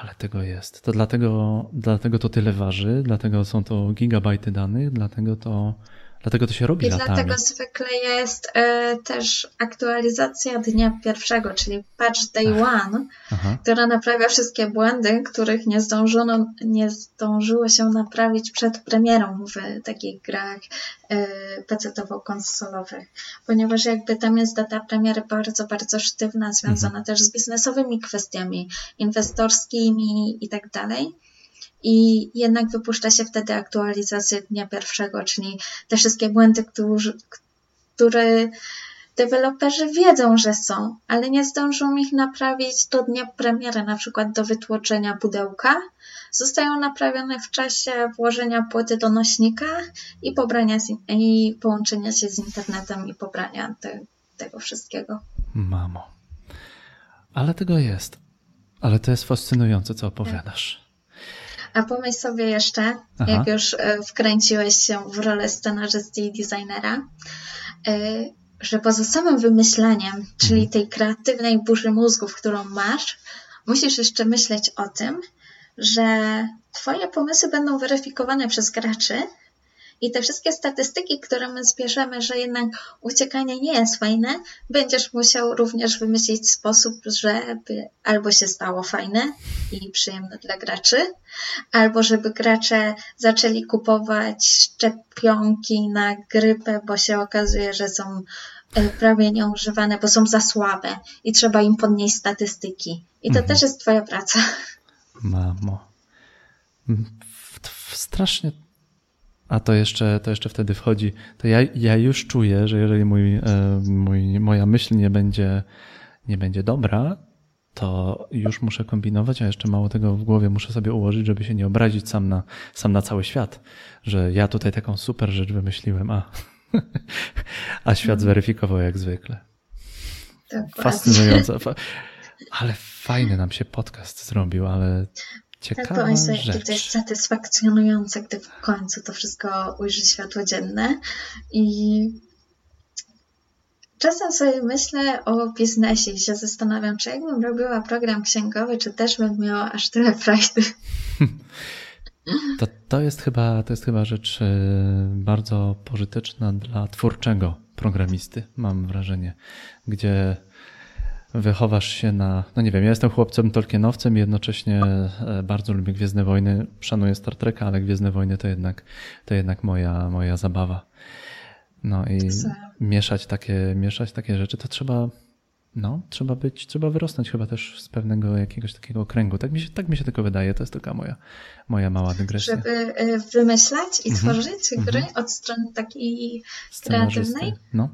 Ale tego jest. To dlatego, dlatego to tyle waży, dlatego są to gigabajty danych, dlatego to, dlatego to się robi I latami. dlatego zwykle jest e, też aktualizacja dnia pierwszego, czyli patch day one, Aha. która naprawia wszystkie błędy, których nie zdążono, nie zdążyło się naprawić przed premierą w takich grach e, PC-towo-konsolowych. Ponieważ jakby tam jest data premiery bardzo, bardzo sztywna, związana też z biznesowymi kwestiami, inwestorskimi i tak dalej. I jednak wypuszcza się wtedy aktualizację dnia pierwszego, czyli te wszystkie błędy, którzy, które deweloperzy wiedzą, że są, ale nie zdążą ich naprawić do dnia premiery, na przykład do wytłoczenia pudełka. Zostają naprawione w czasie włożenia płyty do nośnika i pobrania i połączenia się z internetem i pobrania te, tego wszystkiego. Mamo. Ale tego jest. Ale to jest fascynujące, co opowiadasz. A pomyśl sobie jeszcze, Aha. jak już e, wkręciłeś się w rolę scenarzysty i designera, e, że poza samym wymyślaniem, czyli tej kreatywnej burzy mózgów, którą masz, musisz jeszcze myśleć o tym, że Twoje pomysły będą weryfikowane przez graczy i te wszystkie statystyki, które my zbierzemy, że jednak uciekanie nie jest fajne, będziesz musiał również wymyślić sposób, żeby albo się stało fajne i przyjemne dla graczy, albo żeby gracze zaczęli kupować szczepionki na grypę, bo się okazuje, że są e, prawie nieużywane, bo są za słabe i trzeba im podnieść statystyki. I to Mhm. też jest Twoja praca. Mamo. Strasznie. A to jeszcze, to jeszcze wtedy wchodzi. To ja, ja już czuję, że jeżeli mój, e, mój, moja myśl nie będzie, nie będzie dobra, to już muszę kombinować, a jeszcze mało tego w głowie muszę sobie ułożyć, żeby się nie obrazić sam na, sam na cały świat, że ja tutaj taką super rzecz wymyśliłem, a, [laughs] a świat zweryfikował jak zwykle. Dokładnie. Fascynujące. Fa- Ale fajny nam się podcast zrobił, ale [laughs] Tak ciekawa pomyśl sobie, jakie to rzecz. jest satysfakcjonujące, gdy w końcu to wszystko ujrzy światło dzienne. I czasem sobie myślę o biznesie i się zastanawiam, czy jakbym robiła program księgowy, czy też bym miała aż tyle frajdy. To, to, jest chyba, to jest chyba rzecz e, bardzo pożyteczna dla twórczego programisty, mam wrażenie, gdzie wychowasz się na. No nie wiem, ja jestem chłopcem Tolkienowcem i jednocześnie e, bardzo lubię Gwiezdne Wojny. Szanuję Star Treka, ale Gwiezdne Wojny to jednak, to jednak moja, moja zabawa. No i Za- mieszać takie, mieszać takie rzeczy, to trzeba. No, trzeba być, trzeba wyrosnąć chyba też z pewnego jakiegoś takiego kręgu. Tak mi się, tak mi się tylko wydaje. To jest taka moja, moja mała dygresja. Żeby y, wymyślać i Mhm. tworzyć gry Mhm. od strony takiej kreatywnej? No.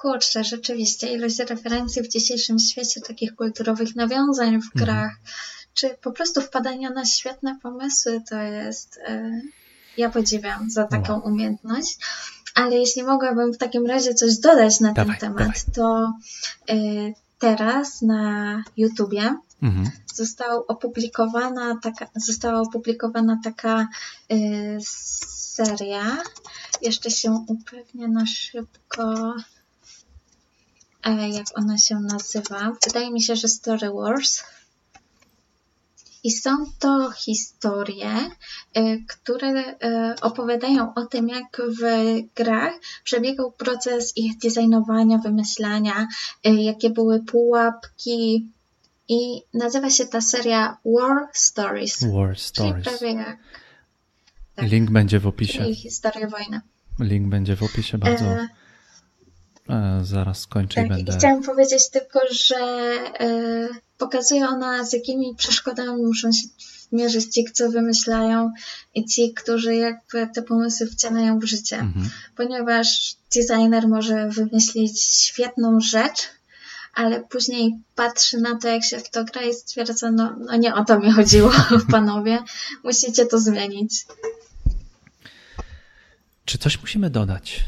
Kurczę, rzeczywiście, ilość referencji w dzisiejszym świecie, takich kulturowych nawiązań w Mhm. grach, czy po prostu wpadania na świetne pomysły, to jest. E, ja podziwiam za taką Wow. umiejętność. Ale jeśli mogłabym w takim razie coś dodać na Dawaj, ten temat, dawaj. to e, teraz na YouTubie Mhm. został opublikowana taka, została opublikowana taka y, seria. Jeszcze się upewnię na szybko, e, jak ona się nazywa. Wydaje mi się, że Story Wars. I są to historie, y, które y, opowiadają o tym, jak w grach przebiegał proces ich designowania, wymyślania, y, jakie były pułapki. I nazywa się ta seria War Stories. War Stories. Czyli jak. Tak, Link będzie w opisie. Czyli historia wojny. Link będzie w opisie bardzo. E... E, zaraz skończę tak, i będę. Chciałam powiedzieć tylko, że e, pokazuje ona, z jakimi przeszkodami muszą się mierzyć ci, co wymyślają i ci, którzy jakby te pomysły wcielają w życie. Mhm. Ponieważ designer może wymyślić świetną rzecz, ale później patrzy na to, jak się w to gra i stwierdza, no, no nie o to mi chodziło, [laughs] panowie, musicie to zmienić. Czy coś musimy dodać?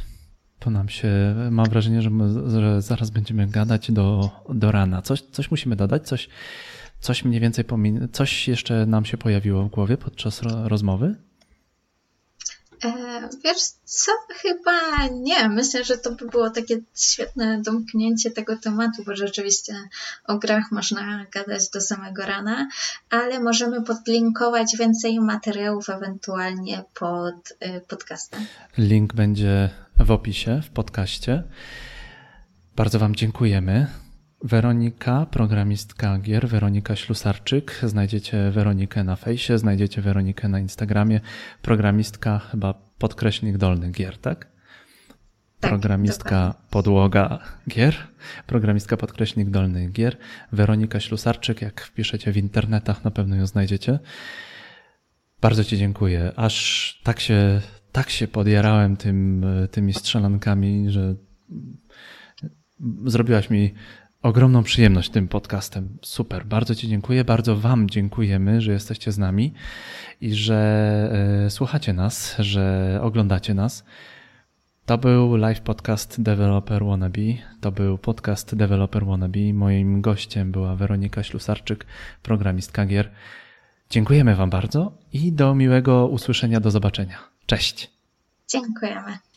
To nam się, mam wrażenie, że, my, że zaraz będziemy gadać do, do rana. Coś, coś musimy dodać, coś, coś mniej więcej pomin- coś jeszcze nam się pojawiło w głowie podczas ro- rozmowy? E, wiesz co, chyba nie. Myślę, że to by było takie świetne domknięcie tego tematu, bo rzeczywiście o grach można gadać do samego rana, ale możemy podlinkować więcej materiałów ewentualnie pod y, podcastem. Link będzie w opisie, w podcaście. Bardzo Wam dziękujemy. Weronika, programistka gier, Weronika Ślusarczyk. Znajdziecie Weronikę na fejsie, znajdziecie Weronikę na Instagramie. Programistka chyba podkreśnik dolny gier, tak? tak programistka podłoga gier, programistka podkreśnik dolny gier, Weronika Ślusarczyk, jak wpiszecie w internetach, na pewno ją znajdziecie. Bardzo Ci dziękuję. Aż tak się, tak się podjarałem tym, tymi strzelankami, że zrobiłaś mi ogromną przyjemność tym podcastem. Super, bardzo Ci dziękuję, bardzo Wam dziękujemy, że jesteście z nami i że e, słuchacie nas, że oglądacie nas. To był live podcast Developer Wannabe. To był podcast Developer Wannabe. Moim gościem była Weronika Ślusarczyk, programistka gier. Dziękujemy Wam bardzo i do miłego usłyszenia, do zobaczenia. Cześć. Dziękujemy.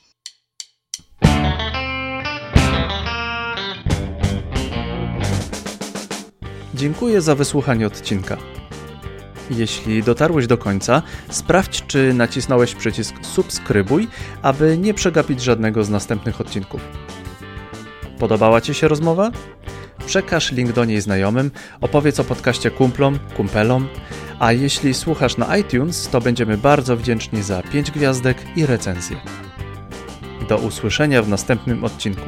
Dziękuję za wysłuchanie odcinka. Jeśli dotarłeś do końca, sprawdź, czy nacisnąłeś przycisk subskrybuj, aby nie przegapić żadnego z następnych odcinków. Podobała Ci się rozmowa? Przekaż link do niej znajomym, opowiedz o podcaście kumplom, kumpelom, a jeśli słuchasz na iTunes, to będziemy bardzo wdzięczni za 5 gwiazdek i recenzję. Do usłyszenia w następnym odcinku.